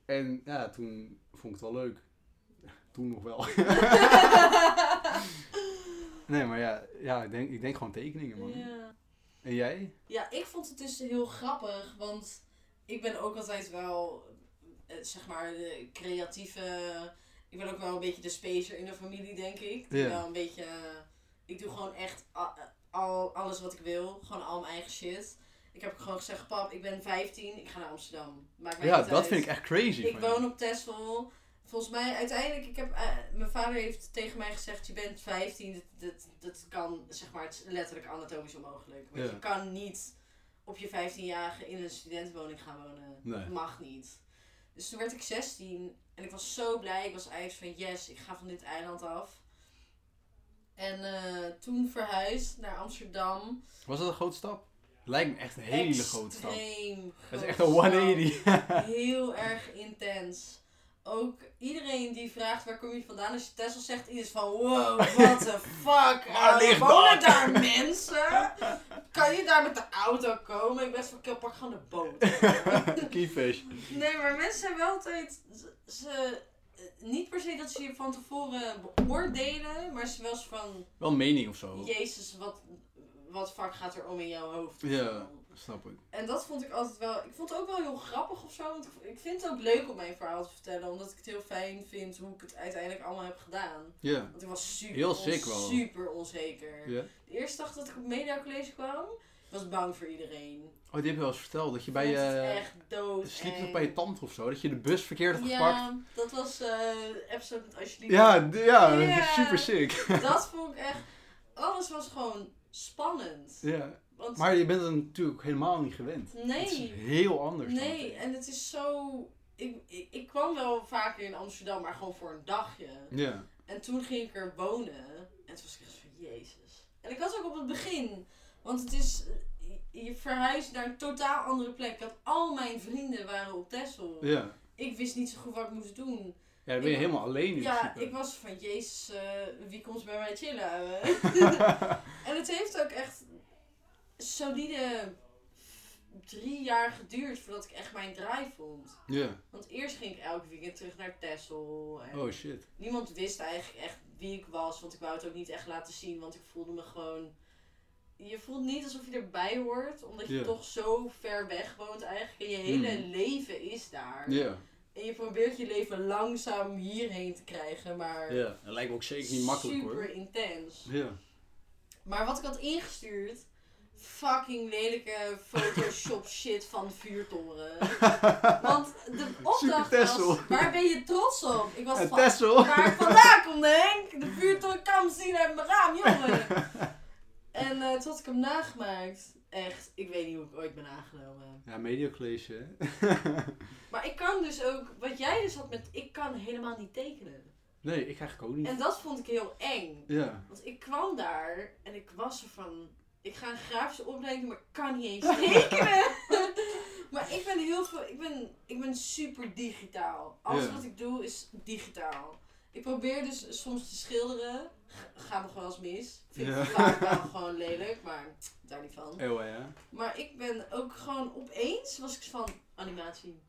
En ja, toen vond ik het wel leuk. Toen nog wel. nee, maar ja, ja ik, denk, ik denk gewoon tekeningen, man. ja. En jij? Ja, ik vond het dus heel grappig, want ik ben ook altijd wel, eh, zeg maar, de creatieve. Ik ben ook wel een beetje de spacer in de familie, denk ik. Ja. wel een beetje. Ik doe gewoon echt a- al, alles wat ik wil, gewoon al mijn eigen shit. Ik heb gewoon gezegd, pap, ik ben 15, ik ga naar Amsterdam. Maakt mij Ja, dat uit. vind ik echt crazy. Ik woon op Texel. Volgens mij, uiteindelijk, ik heb, eh, mijn vader heeft tegen mij gezegd, je bent 15, dat, dat, dat kan, zeg maar, het is letterlijk anatomisch onmogelijk. Want Ja. je kan niet op je 15-jarige in een studentenwoning gaan wonen. Nee. Dat mag niet. Dus toen werd ik 16 en ik was zo blij. Ik was eigenlijk van, yes, ik ga van dit eiland af. En eh, toen verhuisd naar Amsterdam. Was dat een grote stap? Lijkt me echt een hele grote stap. Extreem Dat is echt een stap. 180. Heel erg intens. Ook iedereen die vraagt waar kom je vandaan, als je Tesla zegt, is van wow, what the fuck. Waar Uh, wonen daar mensen? Kan je daar met de auto komen? Ik ben van, "Kill, pak gewoon de boot. Keyfish. nee, maar mensen zijn wel altijd, ze, ze niet per se dat ze je van tevoren beoordelen, maar ze wel eens van, Wel mening of zo. Jezus, wat, wat vaak gaat er om in jouw hoofd? Ja, snap ik. En dat vond ik altijd wel, ik vond het ook wel heel grappig of zo, want ik- vind het ook leuk om mijn verhaal te vertellen, omdat ik het heel fijn vind hoe ik het uiteindelijk allemaal heb gedaan. Ja. Want ik was super, Heel on- sick wel. super onzeker. ja. De eerste dag dat ik op Media College kwam, was bang voor iedereen. Oh, die heb je wel eens verteld. Dat je bij je... echt dood. Sliep je nog bij je tante of zo? Dat je de bus verkeerd had gepakt? Ja, dat was eh episode met. Ja, d- ja, Ja. super sick. Dat vond ik echt. Alles was gewoon spannend. ja. Want Maar je bent het natuurlijk helemaal niet gewend. Het is nee, heel anders. nee, en het is zo. Ik, ik, ik kwam wel vaker in Amsterdam, maar gewoon voor een dagje. Ja. En toen ging ik er wonen. En toen was ik echt van Jezus. En ik was ook op het begin. Want het is. je- verhuist naar een totaal andere plek. Ik had al mijn vrienden waren op Texel. Ja. Ik wist niet zo goed wat ik moest doen. Ja, dan ben je Ik- helemaal alleen in Ja, ik was van, jezus, eh, wie komt bij mij chillen? en het heeft ook echt solide drie jaar geduurd voordat ik echt mijn draai vond. Ja. Want eerst ging ik elke weekend terug naar Texel. En Oh shit. niemand wist eigenlijk echt wie ik was, want ik wou het ook niet echt laten zien, want ik voelde me gewoon... Je voelt niet alsof je erbij hoort, omdat je toch zo ver weg woont eigenlijk. En je hele Hmm. leven is daar. Ja. En je probeert je leven langzaam hierheen te krijgen, maar Ja. Dat lijkt me ook zeker niet makkelijk super hoor. intens. Ja. Maar wat ik had ingestuurd, fucking lelijke Photoshop shit van vuurtoren. Want de opdracht was, waar ben je trots op? Ik was En van, Tessel. waar ik vandaan kom Henk. De vuurtoren kan zien uit mijn raam, jongen. en eh, toen had ik hem nagemaakt. Echt, ik weet niet hoe ik ooit ben aangenomen. Ja, mediacollege hè. Maar ik kan dus ook, wat jij dus had met, ik kan helemaal niet tekenen. nee, ik eigenlijk ook niet. En dat vond ik heel eng. Ja. Want ik kwam daar en ik was er van, ik ga een grafische opleiding doen, maar ik kan niet eens tekenen. maar ik ben heel veel, ik ben, ik ben super digitaal. Alles Ja. wat ik doe is digitaal. Ik probeer dus soms te schilderen. G- Gaat nog wel eens mis. Vind ik Ja. vaak wel gewoon lelijk, maar daar niet van. Eeuw, ja. Maar ik ben ook gewoon opeens was ik van animatie.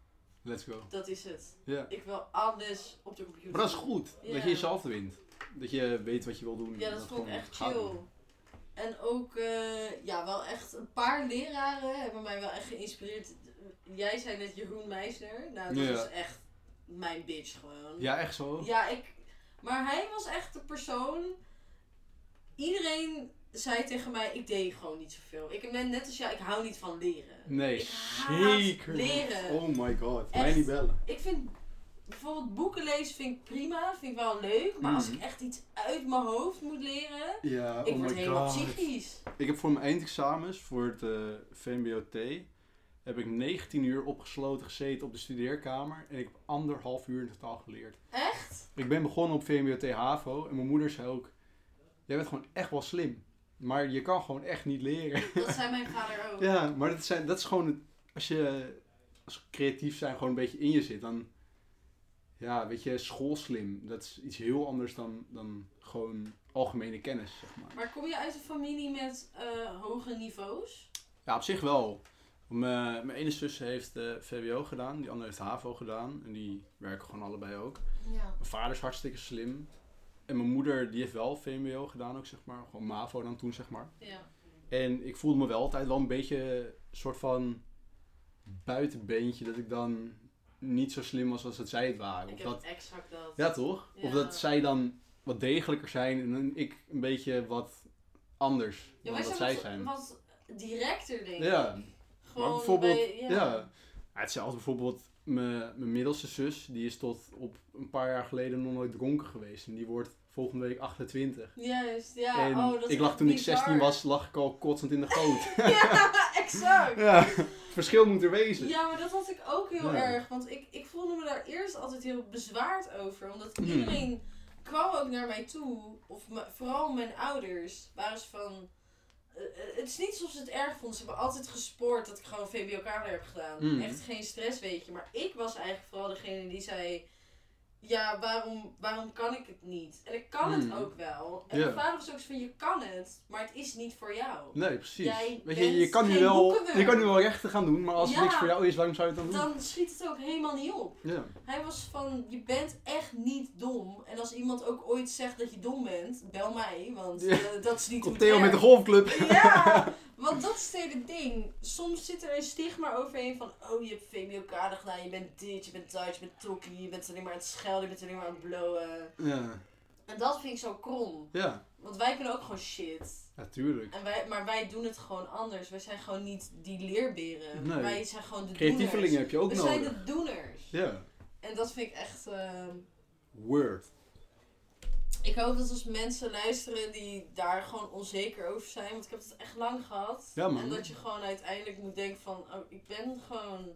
Let's go. Dat is het. Ja. Ik wil alles op de computer. Maar dat is goed. Dat je jezelf wint. Dat je weet wat je wil doen. Ja, dat vond ik gewoon echt chill. doen. En ook, eh, ja, wel echt een paar leraren hebben mij wel echt geïnspireerd. Jij zei net Jeroen Meisner. Nou, dat Ja. is echt mijn bitch gewoon. Ja, echt zo? Ja, ik... Maar hij was echt de persoon... Iedereen zei tegen mij, ik deed gewoon niet zoveel. Ik ben net als jij, ik hou niet van leren. Nee, Ik zeker. niet. leren. Oh my god. Mij Echt. niet bellen. Ik vind bijvoorbeeld boeken lezen vind ik prima, vind ik wel leuk. Maar als Mhm. ik echt iets uit mijn hoofd moet leren, Ja, ik oh word helemaal god. psychisch. Ik heb voor mijn eindexamens, voor het eh VMBOT, heb ik 19 uur opgesloten gezeten op de studeerkamer. En ik heb anderhalf uur in totaal geleerd. Echt? Ik ben begonnen op VMBOT HAVO en mijn moeder zei ook, jij bent gewoon echt wel slim. Maar je kan gewoon echt niet leren. Dat zei mijn vader ook. Ja, maar dat, zijn, dat is gewoon, het- als je als creatief zijn gewoon een beetje in je zit, dan, ja, weet je, schoolslim, dat is iets heel anders dan, dan gewoon algemene kennis, zeg maar. Maar kom je uit een familie met eh, hoge niveaus? Ja, op zich wel. Mijn, mijn ene zus heeft eh, VWO gedaan, die andere heeft HAVO gedaan. En die werken gewoon allebei ook. Ja. Mijn vader is hartstikke slim. En mijn moeder, die heeft wel VMBO gedaan ook, zeg maar. Gewoon MAVO dan toen, zeg maar. ja. En ik voelde me wel altijd wel een beetje een soort van buitenbeentje. Dat ik dan niet zo slim was als dat zij het waren. Ik Of heb dat, exact dat. ja, toch? Of dat zij dan wat degelijker zijn en ik een beetje wat anders Ja, dan wat zijn zij wat, zijn. wat directer, denk ik. Ja, Gewoon maar bijvoorbeeld, bij- ja. hetzelfde bijvoorbeeld, mijn, mijn middelste zus, die is tot op een paar jaar geleden nog nooit dronken geweest. En die wordt volgende week 28. Juist, ja. en oh, dat ik lag toen ik bizar. 16 was, lag ik al kotsend in de goot. ja, exact. ja, verschil moet er wezen. Ja, maar dat had ik ook heel Ja. erg. Want ik, ik voelde me daar eerst altijd heel bezwaard over. Omdat Hmm. iedereen kwam ook naar mij toe. Of me- vooral mijn ouders waren ze van... eh, eh, het is niet alsof ze het erg vonden. Ze hebben altijd gespoord dat ik gewoon VBO kader heb gedaan. Hmm. Echt geen stress, weet je. Maar ik was eigenlijk vooral degene die zei... ja, waarom, waarom kan ik het niet? En ik kan Hmm. het ook wel. En mijn vader was ook zo van, je kan het, maar het is niet voor jou. Nee, precies. Jij Weet je, je kan, nu wel, je kan nu wel rechten gaan doen, maar als het niks voor jou is, waarom zou je het dan doen? Dan schiet het ook helemaal niet op. Ja. Hij was van, je bent echt niet dom. En als iemand ook ooit zegt dat je dom bent, bel mij, want eh, dat is niet het Theo met de golfclub. Ja, want dat is het hele ding. Soms zit er een stigma overheen van, oh je hebt VMBO-kader gedaan, je bent dit, je bent dat, je bent tokkie, je bent alleen maar aan het schelden, je bent alleen maar aan het blowen. Ja. En dat vind ik zo krom. Ja, Want wij kunnen ook gewoon shit. natuurlijk. En wij, maar wij doen het gewoon anders. Wij zijn gewoon niet die leerberen. Nee. Wij zijn gewoon de Creatievelingen doeners. heb je ook We nodig. zijn de doeners. Ja. En dat vind ik echt... ehm, Word. Ik hoop dat als mensen luisteren die daar gewoon onzeker over zijn. Want ik heb het echt lang gehad. Ja, man. En dat je gewoon uiteindelijk moet denken van... Oh, ik ben gewoon...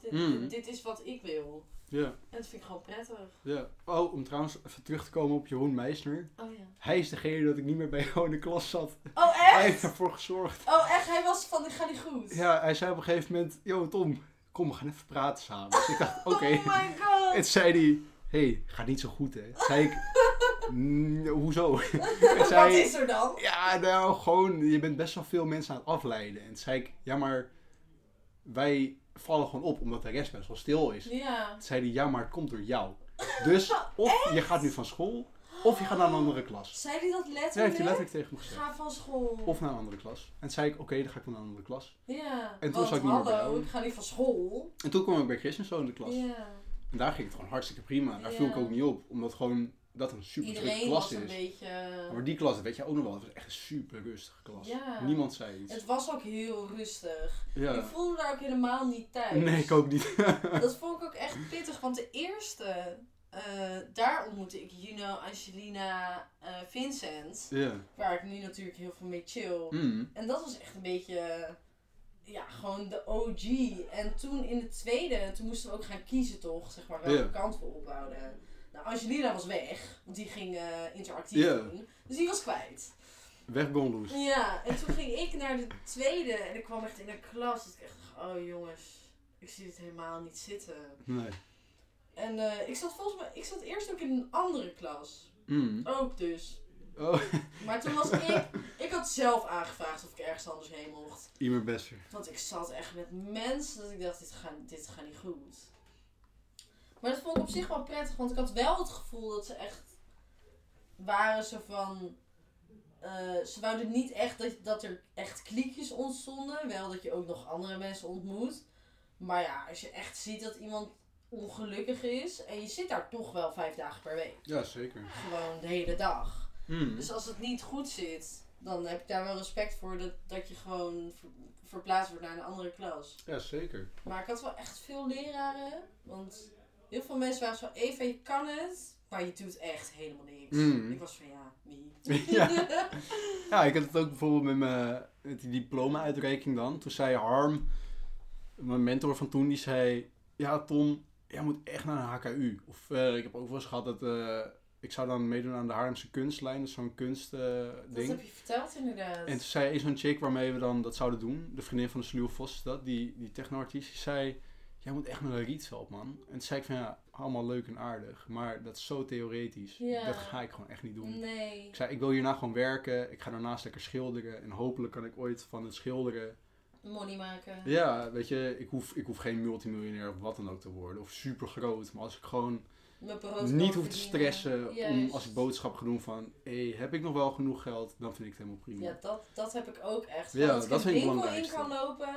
Dit, Mm. dit is wat ik wil. Ja. En dat vind ik gewoon prettig. ja. Oh, om trouwens even terug te komen op Jeroen Meisner. Oh ja. Hij is degene dat ik niet meer bij jou in de klas zat. Oh Hij echt? heeft ervoor gezorgd. Oh echt? Hij was van, ik ga niet goed. Ja, hij zei op een gegeven moment, yo Tom, kom we gaan even praten samen. Dus ik dacht, oké. Oh my god. En zei hij, hé, hey, gaat niet zo goed hè. Zei ik, "Mm, hoezo? Wat zei, is er dan? ja nou gewoon, je bent best wel veel mensen aan het afleiden. En toen zei ik, ja maar wij vallen gewoon op omdat de rest best wel stil is. Ja. Toen zei hij, ja maar het komt door jou. Dus of je gaat nu van school, of je gaat naar een andere klas. Zei hij dat Ja, letterlijk? heeft hij letterlijk tegen me gezegd. Ga van school. Of naar een andere klas. En toen zei ik, oké, dan ga ik naar een andere klas. Ja. En toen zat ik niet meer bij hallo, ik ga niet van school. En toen kwam ik bij Christian zo in de klas. Ja. En daar ging het gewoon hartstikke prima. Daar viel ik Ja. ook niet op. Omdat gewoon dat een super Iedereen klas was een is. beetje... Maar die klas, weet je ook nog wel, het was echt een super rustige klas. Ja. Niemand zei iets. Het was ook heel rustig. Ik voelde daar ook helemaal niet thuis. Nee, ik ook niet. Dat vond ik ook echt pittig, want de eerste, eh, daar ontmoette ik Juno, Angelina, eh, Vincent. Waar ik nu natuurlijk heel veel mee chill. Mm. En dat was echt een beetje, ja, gewoon de OG. En toen in de tweede, toen moesten we ook gaan kiezen toch, zeg maar, welke kant we ophouden. Nou, Angelina was weg, want die ging eh, interactief doen. Dus die was kwijt. Weg. Ja, en toen ging ik naar de tweede en ik kwam echt in een klas. Dat ik echt dacht, oh jongens, ik zie dit helemaal niet zitten. Nee. En eh, ik zat volgens mij, ik zat eerst ook in een andere klas. Mm. Ook dus. Oh, Maar toen was ik, ik had zelf aangevraagd of ik ergens anders heen mocht. Imer Besser. Want ik zat echt met mensen dat ik dacht, dit gaat, dit gaat niet goed. Maar dat vond ik op zich wel prettig, want ik had wel het gevoel dat ze echt waren zo van... eh, ze wouden niet echt dat, dat er echt kliekjes ontstonden. Wel dat je ook nog andere mensen ontmoet. Maar ja, als je echt ziet dat iemand ongelukkig is. En je zit daar toch wel vijf dagen per week. Ja, zeker. Gewoon de hele dag. Mm. Dus als het niet goed zit, dan heb ik daar wel respect voor dat, dat je gewoon ver- verplaatst wordt naar een andere klas. Ja, zeker. Maar ik had wel echt veel leraren. Want heel veel mensen waren zo, Eva, je kan het, maar je doet echt helemaal niks. Mm. Ik was van, ja, wie? Ja. Ja, ik had het ook bijvoorbeeld met, mijn, met die diploma-uitreiking dan. Toen zei Harm, mijn mentor van toen, die zei... Ja, Tom, jij moet echt naar een HKU. Of eh, ik heb ook wel eens gehad dat... eh, ik zou dan meedoen aan de Haarlemse kunstlijn. Dus zo'n kunstding. dat ding heb je verteld inderdaad. En toen zei een zo'n chick waarmee we dan dat zouden doen, de vriendin van de Sluwe Vos dat, die, die techno-artiest, die zei, jij moet echt naar een Rietveld, man. En toen zei ik van, ja, allemaal leuk en aardig, maar dat is zo theoretisch. Ja. Dat ga ik gewoon echt niet doen. Nee. Ik zei, ik wil hierna gewoon werken, ik ga daarnaast lekker schilderen en hopelijk kan ik ooit van het schilderen... Money maken. Ja, weet je, ik hoef, ik hoef geen multimiljonair of wat dan ook te worden, of super groot, maar als ik gewoon niet hoef te stressen om als ik boodschap ga doen van, hé, heb ik nog wel genoeg geld, dan vind ik het helemaal prima. Ja, dat, dat heb ik ook echt. Ja, dat vind ik winkel in kan lopen,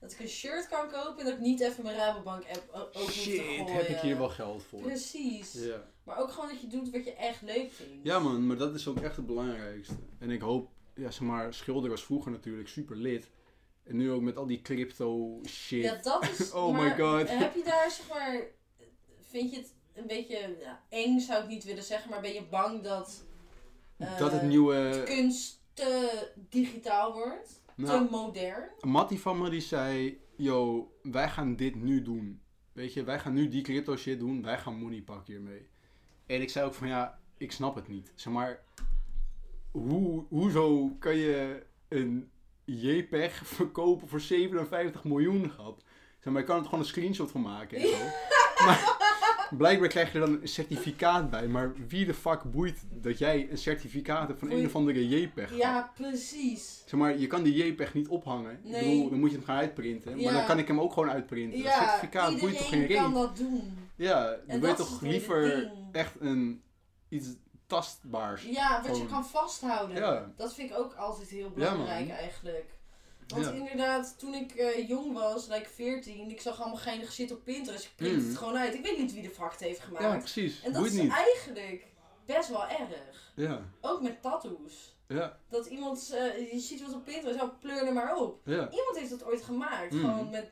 dat ik een shirt kan kopen en dat ik niet even mijn Rabobank app open Shit, gooien. heb ik hier wel geld voor. Precies. Ja. Maar ook gewoon dat je doet wat je echt leuk vindt. ja man, maar dat is ook echt het belangrijkste. En ik hoop, ja zeg maar, schilderen was vroeger natuurlijk super lid. En nu ook met al die crypto shit. Ja, dat is. Oh maar my god. Heb je daar zeg maar. Vind je het een beetje ja, eng, zou ik niet willen zeggen, maar ben je bang dat. eh, dat het nieuwe... kunst te digitaal wordt? Nou, te modern? Mattie van me die zei, yo, wij gaan dit nu doen. Weet je, wij gaan nu die crypto shit doen, wij gaan money pakken hiermee. En ik zei ook van, ja, ik snap het niet. Zeg maar, hoe, hoezo kan je een JPEG verkopen voor 57 miljoen, grap? Zeg maar, je kan er gewoon een screenshot van maken en zo. maar, blijkbaar krijg je er dan een certificaat bij. Maar wie de fuck boeit dat jij een certificaat hebt van Boeit- een of andere JPEG? Ja, precies. Zeg maar, je kan die JPEG niet ophangen. Nee. Ik bedoel, dan moet je hem gaan uitprinten. Maar Ja. dan kan ik hem ook gewoon uitprinten. dat Ja, certificaat boeit toch geen iedereen kan reet? dat doen. Ja, dan wil je dat is toch het hele liever ding. echt een, iets tastbaars. Ja, wat je Gewoon- kan vasthouden. Ja. Dat vind ik ook altijd heel belangrijk eigenlijk. Want Ja. inderdaad, toen ik eh, jong was, like 14, ik zag allemaal geinig shit op Pinterest. Ik print Mm. het gewoon uit. Ik weet niet wie de fuck het heeft gemaakt. Ja, precies. en dat boeit is niet. eigenlijk best wel erg. Ja, Ook met tattoos. ja, Dat iemand, eh, je ziet wat op Pinterest, oh, pleur er maar op. ja. Iemand heeft dat ooit gemaakt. Mm. Gewoon met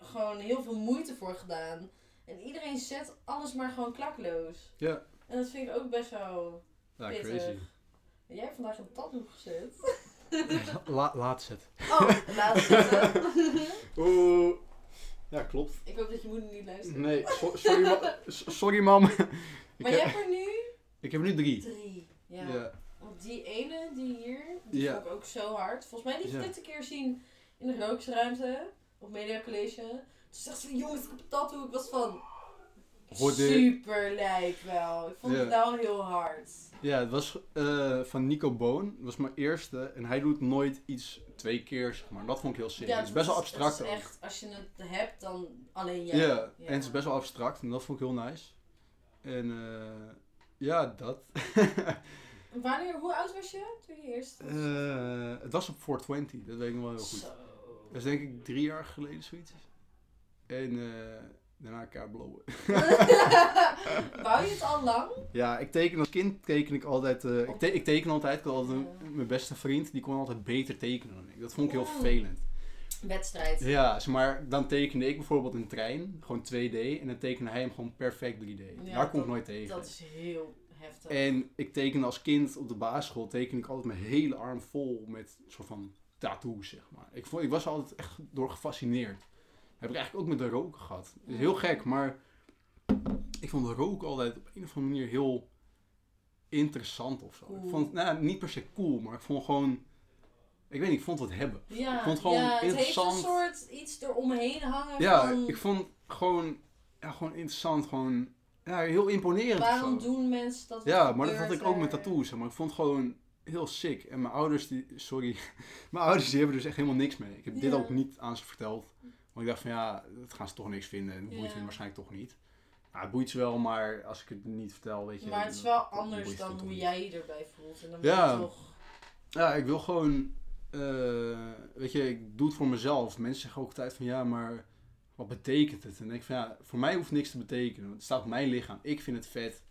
gewoon heel veel moeite voor gedaan. En iedereen zet alles maar gewoon klakloos. Ja. En dat vind ik ook best wel Ja, pittig. crazy. En Jij hebt vandaag een tattoo gezet. La, laat zet. Oh, laat zitten. Oeh. Ja, klopt. Ik hoop dat je moeder niet luistert. Nee, so- sorry, ma sorry mam. ik, Maar heb, hebt er nu ik heb er nu drie. drie. Ja. Ja. Want die ene, die hier, die Ja. vond ik ook zo hard. Volgens mij liet je Ja. dit een keer zien in de rooksruimte. Op Media College. Toen zegt ze, jongens, ik heb een tattoo. Ik was van, Hoorde- super lijp wel. Ik vond Ja. het wel heel hard. Ja, het was eh, van Nico Boon. Dat was mijn eerste. En hij doet nooit iets twee keer, zeg maar. Dat vond ik heel sick. het is best wel abstract Het is echt, als je het hebt, dan alleen jij. Ja, Ja. en het is best wel abstract. En dat vond ik heel nice. En eh, ja, dat. Wanneer, hoe oud was je toen je eerst? Eh, het was op 420, dat weet ik nog wel heel goed. Zo. Dat is denk ik drie jaar geleden zoiets. En eh, daarna elkaar blowen. Wou je het al lang? Ja, ik teken als kind teken ik altijd. eh, ik, te- ik teken altijd. Ik had altijd een- mijn beste vriend, die kon altijd beter tekenen dan ik. Dat vond ik heel vervelend. Wedstrijd. Ja, maar, dan tekende ik bijvoorbeeld een trein, gewoon 2D, en dan tekende hij hem gewoon perfect 3D. Ja, Daar kom ik nooit tegen. Dat is heel heftig. En ik tekende als kind op de basisschool, teken ik altijd mijn hele arm vol met een soort van tattoos, zeg maar. Ik, vond, ik was altijd echt door gefascineerd. Heb ik eigenlijk ook met de roken gehad. Het is heel gek, maar ik vond de roken altijd op een of andere manier heel interessant of zo. Cool. Ik vond, nou, niet per se cool, maar ik vond gewoon, ik weet niet, ik vond het hebben. ja, ik vond het gewoon ja, het heeft interessant. een soort iets eromheen hangen Ja, van... ik vond gewoon, ja, gewoon interessant, gewoon, ja, heel imponerend Waarom doen mensen dat? Ja, maar dat had ik ook met tattoos. Maar ik vond het gewoon heel sick. En mijn ouders, die, sorry, mijn ouders die hebben er dus echt helemaal niks mee. Ik heb dit ook niet aan ze verteld. Want ik dacht van ja, dat gaan ze toch niks vinden. En dat boeit hen waarschijnlijk toch niet. Nou, het boeit ze wel, maar als ik het niet vertel, weet je. Maar het is wel anders dan hoe jij je erbij voelt. En dan Ja. toch... Ja, ik wil gewoon, eh, weet je, ik doe het voor mezelf. Mensen zeggen ook altijd van ja, maar wat betekent het? En dan denk ik van ja, voor mij hoeft niks te betekenen. Want het staat op mijn lichaam. Ik vind het vet.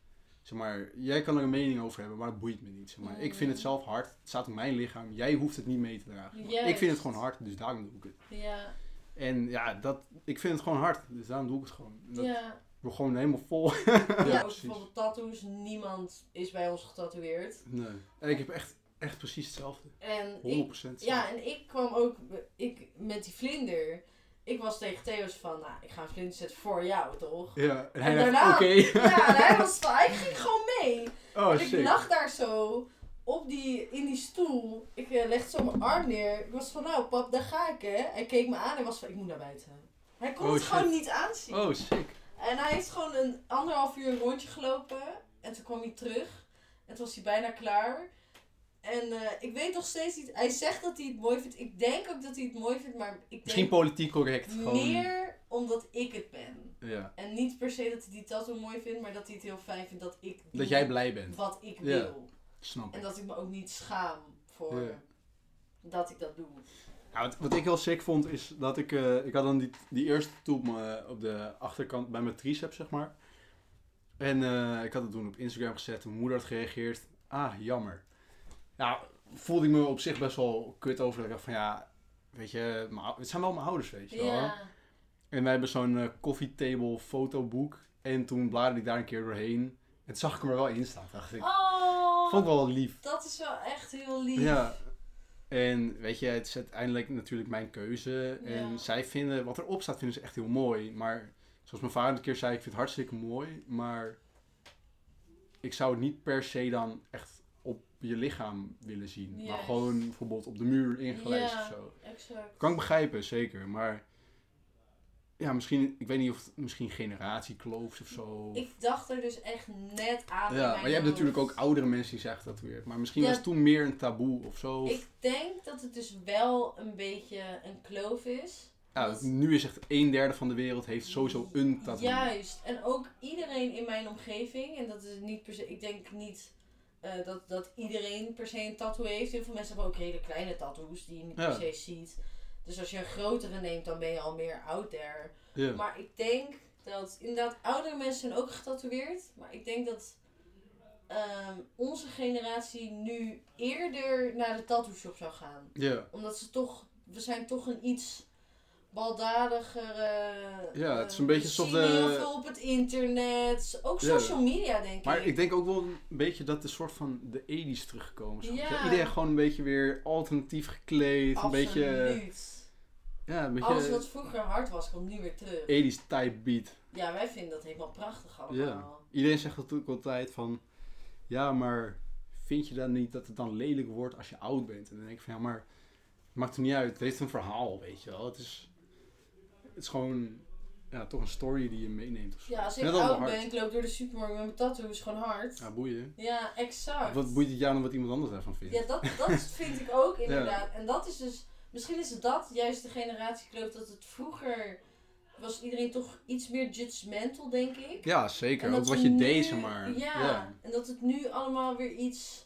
Zeg maar, jij kan er een mening over hebben, maar het boeit me niet. Zeg maar. Ik vind het zelf hard. Het staat op mijn lichaam. Jij hoeft het niet mee te dragen. Ik vind het gewoon hard, dus daarom doe ik het. Ja, En ja, dat, ik vind het gewoon hard, dus daarom doe ik het gewoon. Dat, ja. Ik word gewoon helemaal vol. ja, ook precies. bijvoorbeeld tattoos. Niemand is bij ons getatoeëerd. Nee. En ik heb echt, echt precies hetzelfde. 100% En ik, hetzelfde. ja, en ik kwam ook ik, met die vlinder. Ik was tegen Theo's van, nou, ik ga een vlinder zetten voor jou, toch? Ja, en hij daarna- oké. Ja, en hij was van, hij ging gewoon mee. Oh, en ik lag daar zo op die, in die stoel. Ik eh, legde zo mijn arm neer. Ik was van, nou pap, daar ga ik hè. Hij keek me aan en was van, ik moet naar buiten. Hij kon Oh, het shit. gewoon niet aanzien. Oh, sick. En hij heeft gewoon een anderhalf uur een rondje gelopen. En toen kwam hij terug. En toen was hij bijna klaar. En eh, ik weet nog steeds niet. Hij zegt dat hij het mooi vindt. Ik denk ook dat hij het mooi vindt. Maar ik Misschien denk politiek correct. Gewoon, meer omdat ik het ben. ja. En niet per se dat hij die tattoo mooi vindt. Maar dat hij het heel fijn vindt dat ik Dat jij blij bent. wat ik Ja. wil. Snap En ik. dat ik me ook niet schaam voor Ja. dat ik dat doe. Ja, wat, wat ik heel sick vond is dat ik, eh, ik had dan die, die eerste op, mijn- op de achterkant bij mijn triceps, zeg maar. En eh, ik had het toen op Instagram gezet, mijn moeder had gereageerd, ah, jammer. Nou, voelde ik me op zich best wel kut over. Dat ik dacht van ja, weet je, het zijn wel mijn ouders, weet je wel. Ja. En wij hebben zo'n eh, coffee table fotoboek. En toen bladerde ik daar een keer doorheen. En toen zag ik hem er wel in staan. Dacht ik, Oh, vond ik wel lief. dat is wel echt heel lief. Ja. En weet je, het is uiteindelijk natuurlijk mijn keuze. En Ja. zij vinden, wat erop staat, vinden ze echt heel mooi. Maar zoals mijn vader een keer zei, ik vind het hartstikke mooi. Maar ik zou het niet per se dan echt op je lichaam willen zien. Maar gewoon bijvoorbeeld op de muur Ja. of zo. Exact. Kan ik begrijpen, zeker. Maar ja, misschien, ik weet niet of het misschien generatiekloof of zo. Ik dacht er dus echt net aan. ja, maar je hebt natuurlijk ook oudere mensen die zeggen dat weer. Maar misschien Ja. was het toen meer een taboe of zo. Of- Ik denk dat het dus wel een beetje een kloof is. ja, dat- nu is echt een derde van de wereld heeft sowieso een taboe. Juist. En ook iedereen in mijn omgeving, en dat is niet per se, ik denk niet eh, dat, dat iedereen per se een tattoo heeft. Heel veel mensen hebben ook hele kleine tattoos die je niet Ja. per se ziet. Dus als je een grotere neemt, dan ben je al meer out there. Maar ik denk dat inderdaad oudere mensen zijn ook getatoeëerd. Maar ik denk dat ehm, onze generatie nu eerder naar de tattoo shop zou gaan. Omdat ze toch, we zijn toch een iets baldadiger. eh, Ja, het is een beetje alsof zien de- heel veel op het internet. Ook social media, denk Maar ik. ik denk ook wel een beetje dat de soort van de 80s teruggekomen is. Ja. Iedereen gewoon een beetje weer alternatief gekleed. Een Absoluut. beetje, ja, Alles wat vroeger hard was, komt nu weer terug. 80s type beat. Ja, wij vinden dat helemaal prachtig allemaal. Ja. Iedereen zegt natuurlijk altijd van, ja, maar vind je dan niet dat het dan lelijk wordt als je oud bent? En dan denk ik van, ja, maar het maakt er niet uit. Het heeft een verhaal, weet je wel. Het is, het is gewoon, ja, toch een story die je meeneemt of zo. Ja, als ik Net oud ben, ik loop door de supermarkt met mijn tattoo, is gewoon hard. Ja, boeien. Ja, exact. Wat boeit het jou dan wat iemand anders daarvan vindt? Ja, dat, dat vind ik ook inderdaad. En dat is dus, misschien is dat juist de generatiekloof dat het vroeger was iedereen toch iets meer judgmental, denk ik. Ja, zeker. Ook dat wat je nu- deed, zeg maar. Ja, ja. en dat het nu allemaal weer iets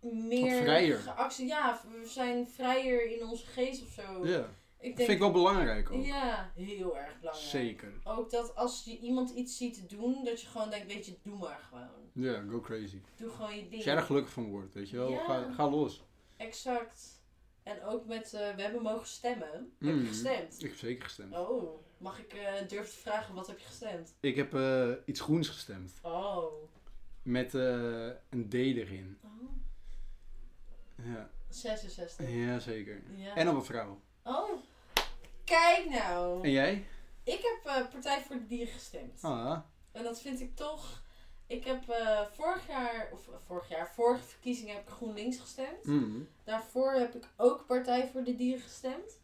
meer vrijer. geacce- Ja, we zijn vrijer in onze geest of zo. Ja, Ik dat denk, vind ik wel belangrijk ook. Ja, heel erg belangrijk. Zeker. Ook dat als je iemand iets ziet doen, dat je gewoon denkt, weet je, doe maar gewoon. Ja, go crazy. Doe gewoon je ding. Als jij er gelukkig van wordt, weet je wel, Ja. ga, ga los. Exact. En ook met, eh, we hebben mogen stemmen. Heb je gestemd? Ik heb zeker gestemd. Oh, mag ik eh durf te vragen, wat heb je gestemd? Ik heb eh, iets groens gestemd. Oh. Met een D erin. oh. Ja, 66. ja zeker. Ja. En op een vrouw. Oh, kijk nou. En jij? Ik heb Partij voor de Dieren gestemd. Ah, En dat vind ik toch... Ik heb eh, vorig jaar, of eh, vorig jaar, vorige verkiezingen heb ik GroenLinks gestemd. mm. Daarvoor heb ik ook Partij voor de Dieren gestemd.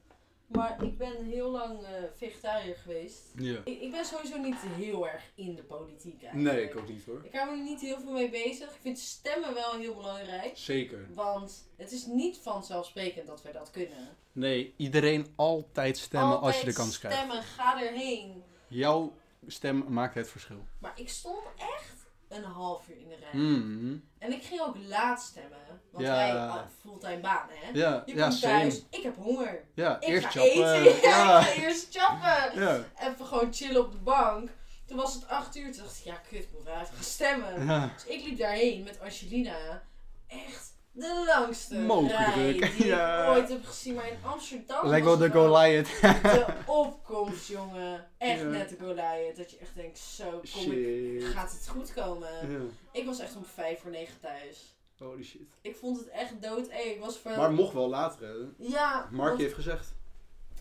Maar ik ben heel lang eh, vegetariër geweest. Ja. Ik, ik ben sowieso niet heel erg in de politiek eigenlijk. Nee, ik ook niet hoor. Ik hou er niet heel veel mee bezig. Ik vind stemmen wel heel belangrijk. Zeker. Want het is niet vanzelfsprekend dat wij dat kunnen. Nee, iedereen altijd stemmen als je de kans krijgt. stemmen, ga erheen. Jouw stem maakt het verschil. Maar ik stond echt een half uur in de rij. Mm. En ik ging ook laat stemmen. Want Ja. wij, fulltime baan hè. Ja, Je komt thuis, ik heb honger. Ja, Ik eerst ga chappen. eten. Ja, ik ga eerst chappen. Ja. Even gewoon chillen op de bank. Toen was het acht uur. Toen dacht ik, ja kut, ik moet even gaan stemmen. Dus ik liep daarheen met Angelina. Echt de langste Mogelijk, rij die ja. ik ooit heb gezien. Maar in Amsterdam Lijkt wel de Goliath. de opkomst, jongen. Echt Ja. net de Goliath. Dat je echt denkt, zo kom ik, gaat het goed komen. Ja. Ik was echt om vijf voor negen thuis. Holy shit. Ik vond het echt dood. Ik was. Maar mocht wel later, hè? ja, Markie heeft gezegd.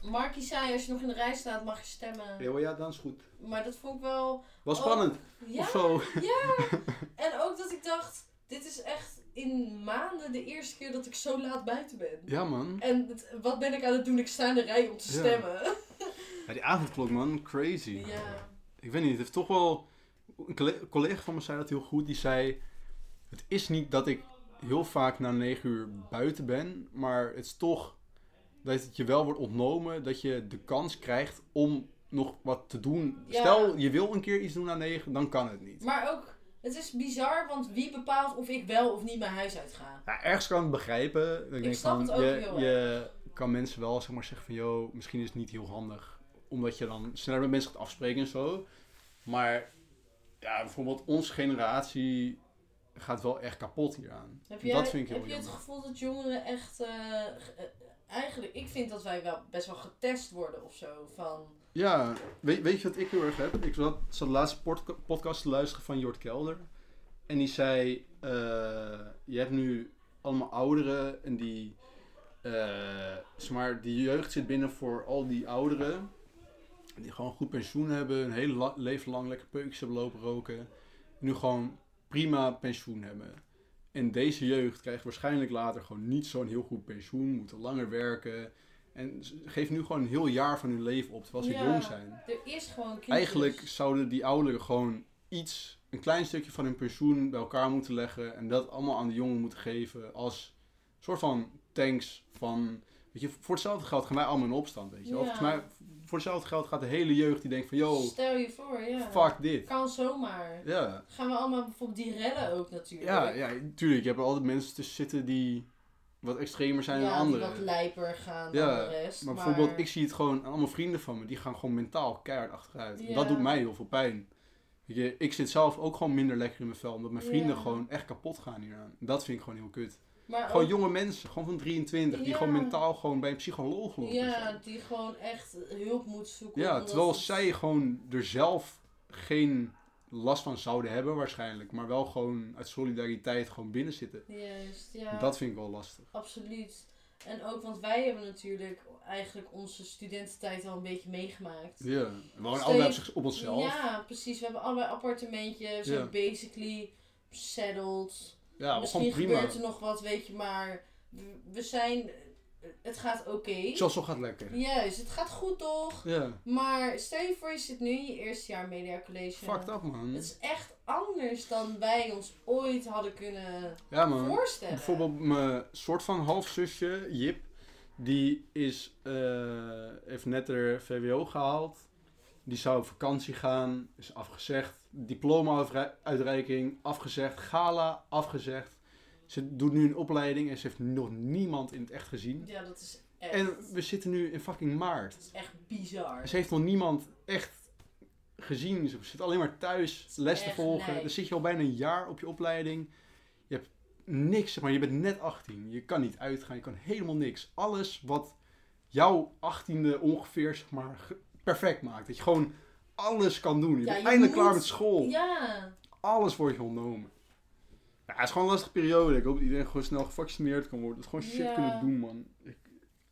Markie zei, als je nog in de rij staat, mag je stemmen. Ja, ja, dan is goed. Maar dat vond ik wel... Was Oh, spannend. Ja, Of zo. En ook dat ik dacht, dit is echt in maanden de eerste keer dat ik zo laat buiten ben. Ja, man. En het- wat ben ik aan het doen? Ik sta in de rij om te Ja. stemmen. Ja, die avondklok, man. Crazy. Ja. Ik weet niet, het heeft toch wel... Een colle- collega van me zei dat heel goed. Die zei... Het is niet dat ik heel vaak na negen uur buiten ben. Maar het is toch dat het je wel wordt ontnomen. Dat je de kans krijgt om nog wat te doen. Ja. Stel, je wil een keer iets doen na negen. Dan kan het niet. Maar ook, het is bizar, want wie bepaalt of ik wel of niet mijn huis uit ga? Ja, ergens kan ik het begrijpen. Ik, denk snap van, het ook je, heel je kan mensen wel zeg maar, zeggen van... Yo, misschien is het niet heel handig. Omdat je dan sneller met mensen gaat afspreken en zo. Maar ja, bijvoorbeeld onze generatie gaat wel echt kapot hieraan. Heb jij, dat vind ik heel heb je het gevoel dat jongeren echt... eh, eh, eigenlijk, ik vind dat wij wel best wel getest worden of zo. Van, Ja, weet, weet je wat ik heel erg heb? Ik zat, zat de laatste podca- podcast te luisteren van Jort Kelder. En die zei, eh, je hebt nu allemaal ouderen en die, eh, zeg maar, die jeugd zit binnen voor al die ouderen. Die gewoon goed pensioen hebben, een hele leven lang lekker peukjes hebben lopen roken. En nu gewoon prima pensioen hebben. En deze jeugd krijgt waarschijnlijk later gewoon niet zo'n heel goed pensioen, moeten langer werken. En geef nu gewoon een heel jaar van hun leven op, terwijl ze Ja. jong zijn. Er is gewoon. Eigenlijk zouden die ouderen gewoon iets, een klein stukje van hun pensioen bij elkaar moeten leggen. En dat allemaal aan de jongen moeten geven als soort van thanks van... Weet je, voor hetzelfde geld gaan wij allemaal in opstand, weet je. Ja. Volgens mij, voor hetzelfde geld gaat de hele jeugd die denkt van, yo, Stel je voor, ja. fuck dit. Kan zomaar. Ja. Gaan we allemaal bijvoorbeeld die rellen ook natuurlijk. Ja, ja, tuurlijk. Je hebt er altijd mensen tussen zitten die wat extremer zijn dan Ja, die anderen. wat lijper gaan Ja, dan de rest. Maar bijvoorbeeld, ik zie het gewoon aan allemaal vrienden van me, die gaan gewoon mentaal keihard achteruit. En Ja. dat doet mij heel veel pijn. Weet je, ik zit zelf ook gewoon minder lekker in mijn vel, omdat mijn vrienden Ja. gewoon echt kapot gaan hieraan. Dat vind ik gewoon heel kut. maar Gewoon ook- jonge mensen, gewoon van 23, die Ja. gewoon mentaal gewoon bij een psycholoog lopen. en Ja, die gewoon echt hulp moet zoeken. ja terwijl zij gewoon er zelf geen last van zouden hebben waarschijnlijk, maar wel gewoon uit solidariteit gewoon binnen zitten. Juist, ja. Dat vind ik wel lastig. Absoluut. En ook, want wij hebben natuurlijk eigenlijk onze studententijd al een beetje meegemaakt. Ja, we wonen allebei op, zich- op onszelf. Ja, precies. We hebben allebei appartementjes. We zijn basically settled. Ja, Misschien prima. gebeurt er nog wat, weet je, maar we zijn... Het gaat oké. Zoals gaat lekker. Juist, het gaat goed toch? Ja, Maar stel je voor, je zit nu in je eerste jaar Media College. fucked up man. Het is echt anders dan wij ons ooit hadden kunnen Ja man. voorstellen. Bijvoorbeeld mijn soort van halfzusje, Jip, die is, eh, heeft net haar VWO gehaald. Die zou op vakantie gaan, is afgezegd. Diploma-uitreiking afgezegd. Gala afgezegd. Ze doet nu een opleiding en ze heeft nog niemand in het echt gezien. Ja, dat is echt, En we zitten nu in fucking maart. dat is echt bizar. Ze heeft nog niemand echt gezien. Ze zit alleen maar thuis is les te volgen. Dan zit je al bijna een jaar op je opleiding. Je hebt niks, zeg maar. Je bent net 18. Je kan niet uitgaan. Je kan helemaal niks. Alles wat jouw 18e ongeveer, zeg maar, perfect maakt. Dat je gewoon alles kan doen. Je Ja, bent je eindelijk klaar met school. Ja, Alles wordt je ontnomen. Ja, het is gewoon een lastige periode. Ik hoop dat iedereen gewoon snel gevaccineerd kan worden. Dat we gewoon shit Ja. kunnen doen, man. Ik,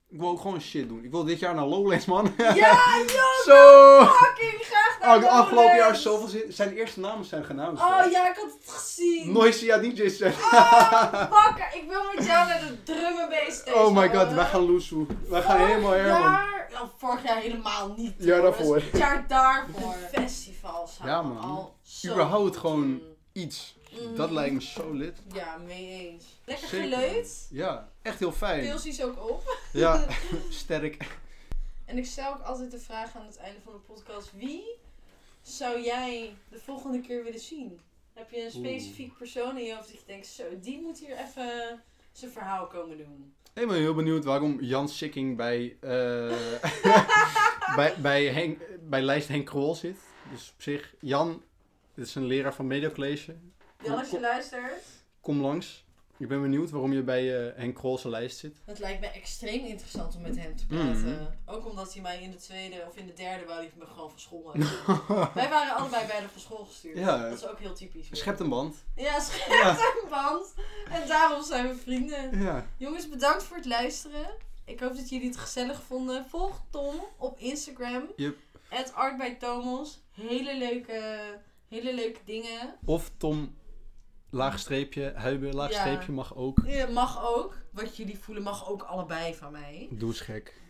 ik wil ook gewoon shit doen. Ik wil dit jaar naar Lowlands, man. ja, joh, Zo! fucking graag naar Oh, afgelopen jaar zoveel zin. Zijn eerste namen zijn genauwd. Oh ja, ik had het gezien. Noisia DJ's. Oh, bakker, ik wil met jou naar de drum and bass stage. Oh my god, wij gaan loesoe. Wij gaan helemaal her, man. ja, vorig jaar helemaal niet. Ja, daarvoor. Het jaar daarvoor. Festivals Ja, man. al zo Überhaupt gewoon-. Iets. Dat lijkt me zo lit. Ja, mee eens. Lekker Zeker. geleut. Ja, echt heel fijn. Pilsies ook op. Ja, sterk. En ik stel ook altijd de vraag aan het einde van de podcast. Wie zou jij de volgende keer willen zien? Heb je een specifiek persoon in je hoofd dat je denkt, zo, die moet hier even zijn verhaal komen doen? Ik ben heel benieuwd waarom Jan Sikking bij, eh, bij, bij, Henk, bij lijst Henk Krol zit. Dus op zich, Jan, dit is een leraar van Media College. Jan, als je luistert. Kom langs. Ik ben benieuwd waarom je bij eh, Henk Krol zijn lijst zit. Het lijkt me extreem interessant om met hem te praten. Mhm. Ook omdat hij mij in de tweede of in de derde wou hij me gewoon van school. Wij waren allebei bijna van school gestuurd. Ja. Dat is ook heel typisch. weer. Schept een band. Ja, schept Ja. een band. En daarom zijn we vrienden. Ja. Jongens, bedankt voor het luisteren. Ik hoop dat jullie het gezellig vonden. Volg Tom op Instagram. Yep. Art bij Thomas. Hele leuke, hele leuke dingen. Of Tom, laagstreepje, Huiben, laagstreepje mag ook. Ja, mag ook. Wat jullie voelen mag ook allebei van mij. Doe eens gek.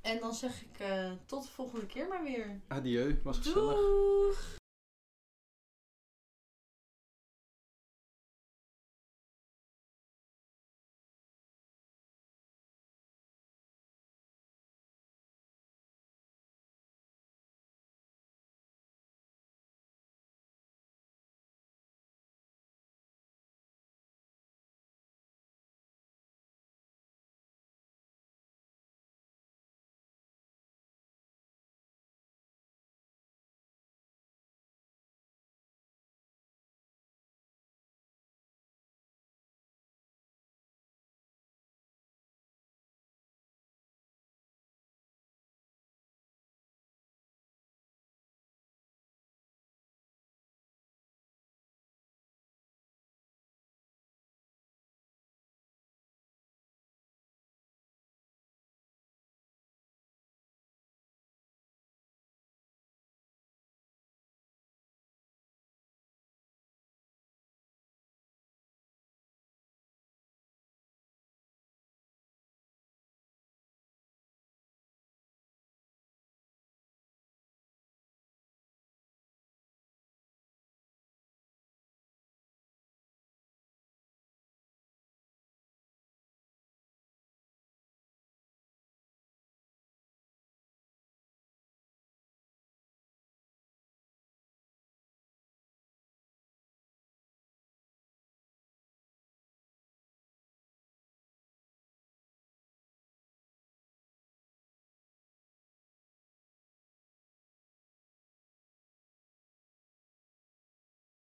En dan zeg ik eh, tot de volgende keer maar weer. Adieu, was gezellig. Doeg!